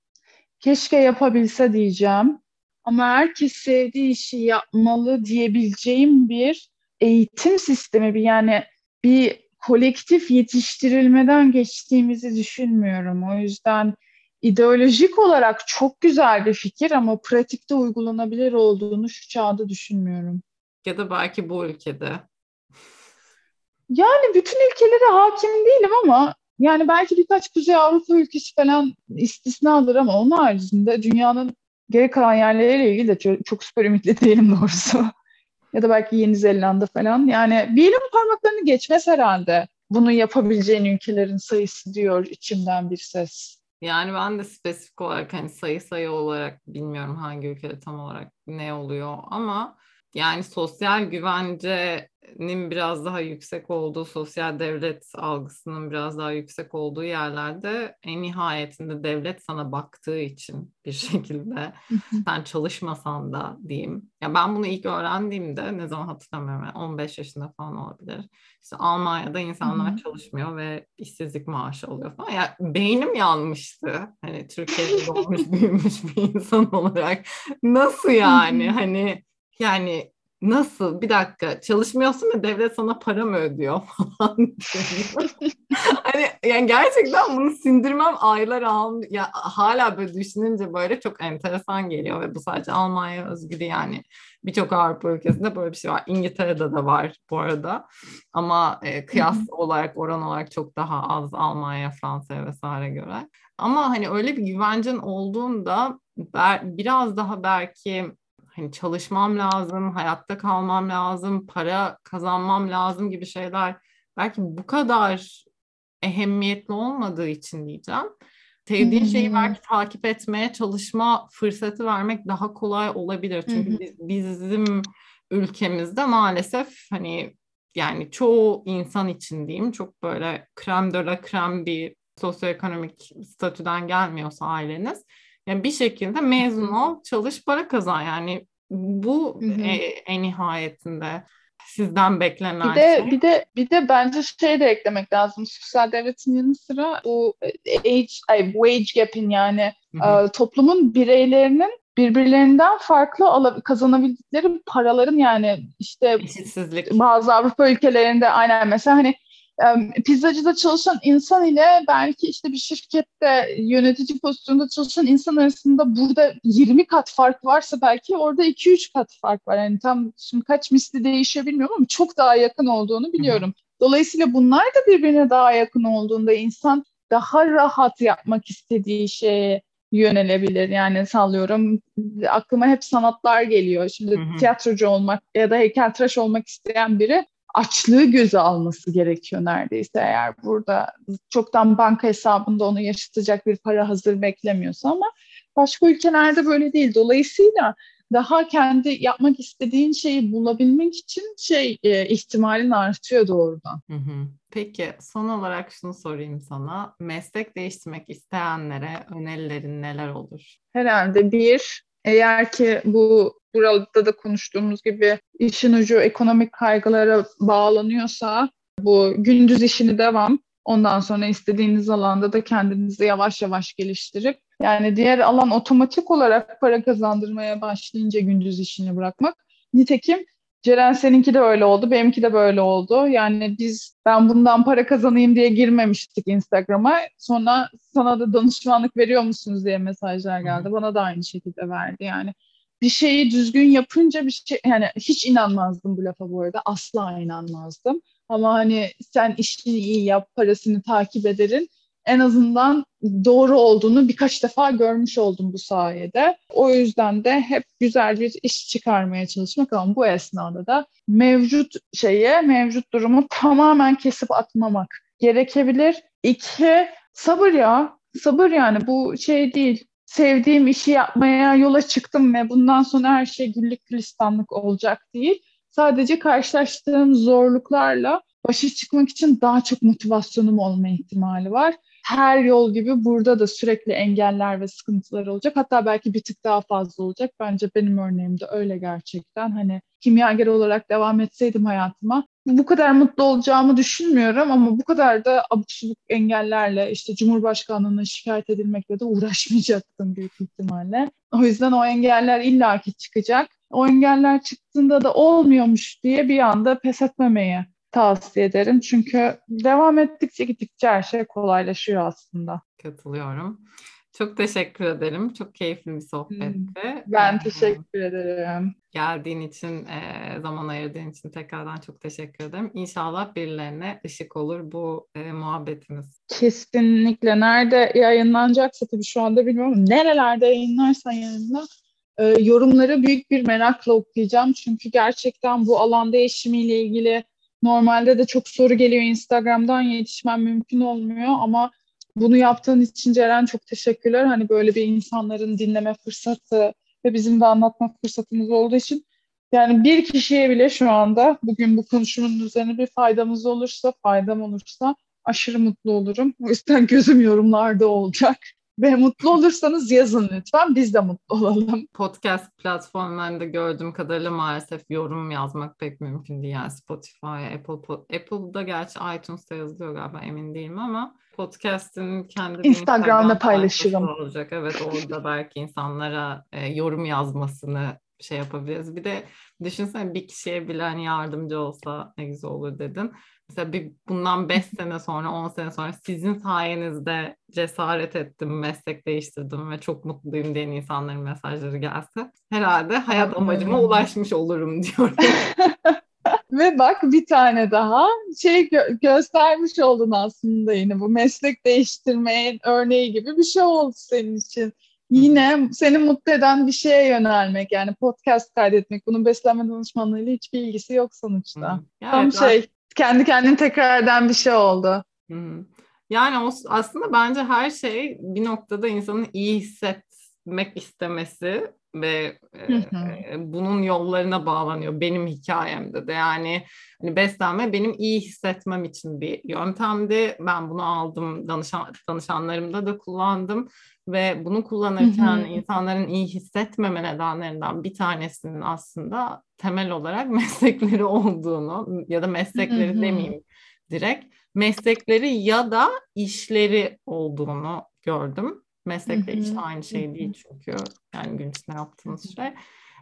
Keşke yapabilse diyeceğim. Ama herkes sevdiği işi yapmalı diyebileceğim bir eğitim sistemi bir yani bir kolektif yetiştirilmeden geçtiğimizi düşünmüyorum. O yüzden ideolojik olarak çok güzel bir fikir ama pratikte uygulanabilir olduğunu şu çağda düşünmüyorum. Ya da belki bu ülkede. Yani bütün ülkelere hakim değilim ama yani belki birkaç Kuzey Avrupa ülkesi falan istisnadır ama onun haricinde dünyanın geri kalan yerleriyle ilgili de çok, süper ümitli değilim doğrusu ya da belki Yeni Zelanda falan. Yani bir elin parmaklarını geçmez herhalde. Bunu yapabileceğin ülkelerin sayısı diyor içimden bir ses. Yani ben de spesifik olarak hani sayı sayı olarak bilmiyorum hangi ülkede tam olarak ne oluyor ama yani sosyal güvencenin biraz daha yüksek olduğu, sosyal devlet algısının biraz daha yüksek olduğu yerlerde en nihayetinde devlet sana baktığı için bir şekilde sen çalışmasan da diyeyim. Ya ben bunu ilk öğrendiğimde ne zaman hatırlamıyorum yani 15 yaşında falan olabilir. İşte Almanya'da insanlar çalışmıyor ve işsizlik maaşı alıyor falan. Ya beynim yanmıştı. Hani Türkiye'de doğmuş büyümüş bir insan olarak. Nasıl yani? hani yani nasıl? Bir dakika çalışmıyorsun ve devlet sana para mı ödüyor falan hani yani gerçekten bunu sindirmem aylar al ya hala böyle düşününce böyle çok enteresan geliyor ve bu sadece Almanya özgü yani. Birçok Avrupa ülkesinde böyle bir şey var. İngiltere'de de var bu arada. Ama e, kıyas olarak oran olarak çok daha az Almanya Fransa'ya vesaire göre ama hani öyle bir güvencen olduğunda biraz daha belki hani çalışmam lazım, hayatta kalmam lazım, para kazanmam lazım gibi şeyler belki bu kadar ehemmiyetli olmadığı için diyeceğim. Sevdiğin şeyi belki takip etmeye çalışma fırsatı vermek daha kolay olabilir. Çünkü biz, bizim ülkemizde maalesef hani yani çoğu insan için diyeyim çok böyle krem de la krem bir sosyoekonomik statüden gelmiyorsa aileniz yani bir şekilde mezun ol, çalış, para kazan yani bu e, en nihayetinde sizden beklenen bir de, şey. Bir de bir de bence şey de eklemek lazım. Sosyal devletin yanı sıra bu age, ay, wage gap'in yani e, toplumun bireylerinin birbirlerinden farklı kazanabildikleri paraların yani işte bazı Avrupa ülkelerinde aynen mesela hani pizzacıda çalışan insan ile belki işte bir şirkette yönetici pozisyonunda çalışan insan arasında burada 20 kat fark varsa belki orada 2-3 kat fark var. Yani tam şimdi kaç misli değişiyor bilmiyorum ama çok daha yakın olduğunu biliyorum. Dolayısıyla bunlar da birbirine daha yakın olduğunda insan daha rahat yapmak istediği şeye yönelebilir. Yani sallıyorum aklıma hep sanatlar geliyor. Şimdi hı hı. tiyatrocu olmak ya da heykeltıraş olmak isteyen biri açlığı göze alması gerekiyor neredeyse eğer burada çoktan banka hesabında onu yaşatacak bir para hazır beklemiyorsa ama başka ülkelerde böyle değil. Dolayısıyla daha kendi yapmak istediğin şeyi bulabilmek için şey e, ihtimalin artıyor doğrudan. Hı hı. Peki son olarak şunu sorayım sana. Meslek değiştirmek isteyenlere önerilerin neler olur? Herhalde bir, eğer ki bu burada da konuştuğumuz gibi işin ucu ekonomik kaygılara bağlanıyorsa bu gündüz işini devam. Ondan sonra istediğiniz alanda da kendinizi yavaş yavaş geliştirip yani diğer alan otomatik olarak para kazandırmaya başlayınca gündüz işini bırakmak. Nitekim Ceren seninki de öyle oldu, benimki de böyle oldu. Yani biz ben bundan para kazanayım diye girmemiştik Instagram'a. Sonra sana da danışmanlık veriyor musunuz diye mesajlar geldi. Bana da aynı şekilde verdi yani. Bir şeyi düzgün yapınca bir şey yani hiç inanmazdım bu lafa bu arada. Asla inanmazdım. Ama hani sen işini iyi yap, parasını takip ederin en azından doğru olduğunu birkaç defa görmüş oldum bu sayede. O yüzden de hep güzel bir iş çıkarmaya çalışmak ama bu esnada da mevcut şeye, mevcut durumu tamamen kesip atmamak gerekebilir. İki, sabır ya. Sabır yani bu şey değil. Sevdiğim işi yapmaya yola çıktım ve bundan sonra her şey güllük gülistanlık olacak değil. Sadece karşılaştığım zorluklarla başa çıkmak için daha çok motivasyonum olma ihtimali var her yol gibi burada da sürekli engeller ve sıkıntılar olacak. Hatta belki bir tık daha fazla olacak. Bence benim örneğimde öyle gerçekten. Hani kimyager olarak devam etseydim hayatıma bu kadar mutlu olacağımı düşünmüyorum ama bu kadar da abuk engellerle işte Cumhurbaşkanlığına şikayet edilmekle de uğraşmayacaktım büyük ihtimalle. O yüzden o engeller illaki çıkacak. O engeller çıktığında da olmuyormuş diye bir anda pes etmemeyi tavsiye ederim. Çünkü devam ettikçe gittikçe her şey kolaylaşıyor aslında. Katılıyorum. Çok teşekkür ederim. Çok keyifli bir sohbetti. Ben ee, teşekkür ederim. Geldiğin için, e, zaman ayırdığın için tekrardan çok teşekkür ederim. İnşallah birilerine ışık olur bu e, muhabbetimiz. Kesinlikle. Nerede yayınlanacaksa tabii şu anda bilmiyorum. Nerelerde yayınlarsan yayınla. E, yorumları büyük bir merakla okuyacağım. Çünkü gerçekten bu alan değişimiyle ilgili Normalde de çok soru geliyor Instagram'dan yetişmem mümkün olmuyor ama bunu yaptığın için Ceren çok teşekkürler. Hani böyle bir insanların dinleme fırsatı ve bizim de anlatma fırsatımız olduğu için yani bir kişiye bile şu anda bugün bu konuşmanın üzerine bir faydamız olursa, faydam olursa aşırı mutlu olurum. O yüzden gözüm yorumlarda olacak. Ve mutlu olursanız yazın lütfen. Biz de mutlu olalım. Podcast platformlarında gördüğüm kadarıyla maalesef yorum yazmak pek mümkün değil. Yani Spotify, Apple, Apple'da gerçi iTunes'ta yazılıyor galiba emin değilim ama podcast'in kendi Instagram'da Instagram paylaşırım. Olacak. Evet orada belki insanlara e, yorum yazmasını şey yapabiliriz. Bir de düşünsene bir kişiye bile hani yardımcı olsa ne güzel olur dedin. Mesela bir bundan 5 sene sonra 10 sene sonra sizin sayenizde cesaret ettim, meslek değiştirdim ve çok mutluyum diyen insanların mesajları gelse herhalde hayat amacıma ulaşmış olurum diyorum. Ve bak bir tane daha şey gö- göstermiş oldun aslında yine bu meslek değiştirmeyin örneği gibi bir şey oldu senin için. Yine seni mutlu eden bir şeye yönelmek yani podcast kaydetmek bunun beslenme danışmanlığıyla hiçbir ilgisi yok sonuçta. Hmm. Tam şey kendi kendini tekrar eden bir şey oldu. Yani o, aslında bence her şey bir noktada insanın iyi hisset hissetmek istemesi ve e, bunun yollarına bağlanıyor benim hikayemde de. Yani hani beslenme benim iyi hissetmem için bir yöntemdi. Ben bunu aldım danışan danışanlarımda da kullandım ve bunu kullanırken insanların iyi hissetmeme nedenlerinden bir tanesinin aslında temel olarak meslekleri olduğunu ya da meslekleri demeyeyim direkt meslekleri ya da işleri olduğunu gördüm. Meslekle iş aynı şey değil çünkü yani gün içinde yaptığımız şey.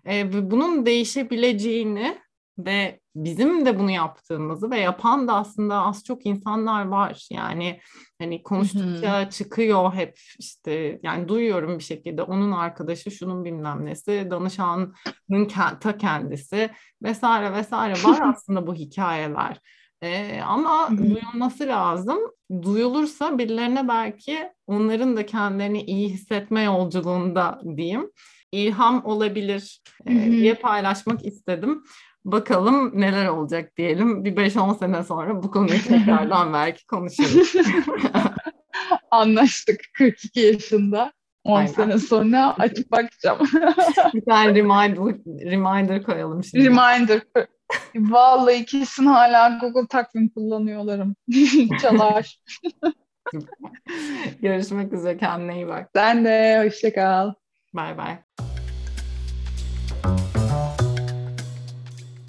Ee, bunun değişebileceğini ve bizim de bunu yaptığımızı ve yapan da aslında az çok insanlar var. Yani hani konuştukça Hı-hı. çıkıyor hep işte yani duyuyorum bir şekilde onun arkadaşı şunun bilmem nesi, danışanın ta kendisi vesaire vesaire var aslında bu hikayeler. Ee, ama Hı-hı. duyulması lazım. Duyulursa birilerine belki onların da kendilerini iyi hissetme yolculuğunda diyeyim ilham olabilir e, diye paylaşmak istedim. Bakalım neler olacak diyelim. Bir 5-10 sene sonra bu konuyu tekrardan belki konuşuruz. Anlaştık 42 yaşında. 10 Aynen. sene sonra açıp bakacağım. bir tane reminder, reminder koyalım şimdi. Reminder. Vallahi ikisini hala Google takvim kullanıyorlarım. Çalar. Görüşmek üzere. Kendine iyi bak. Sen de. Hoşçakal. Bye bye.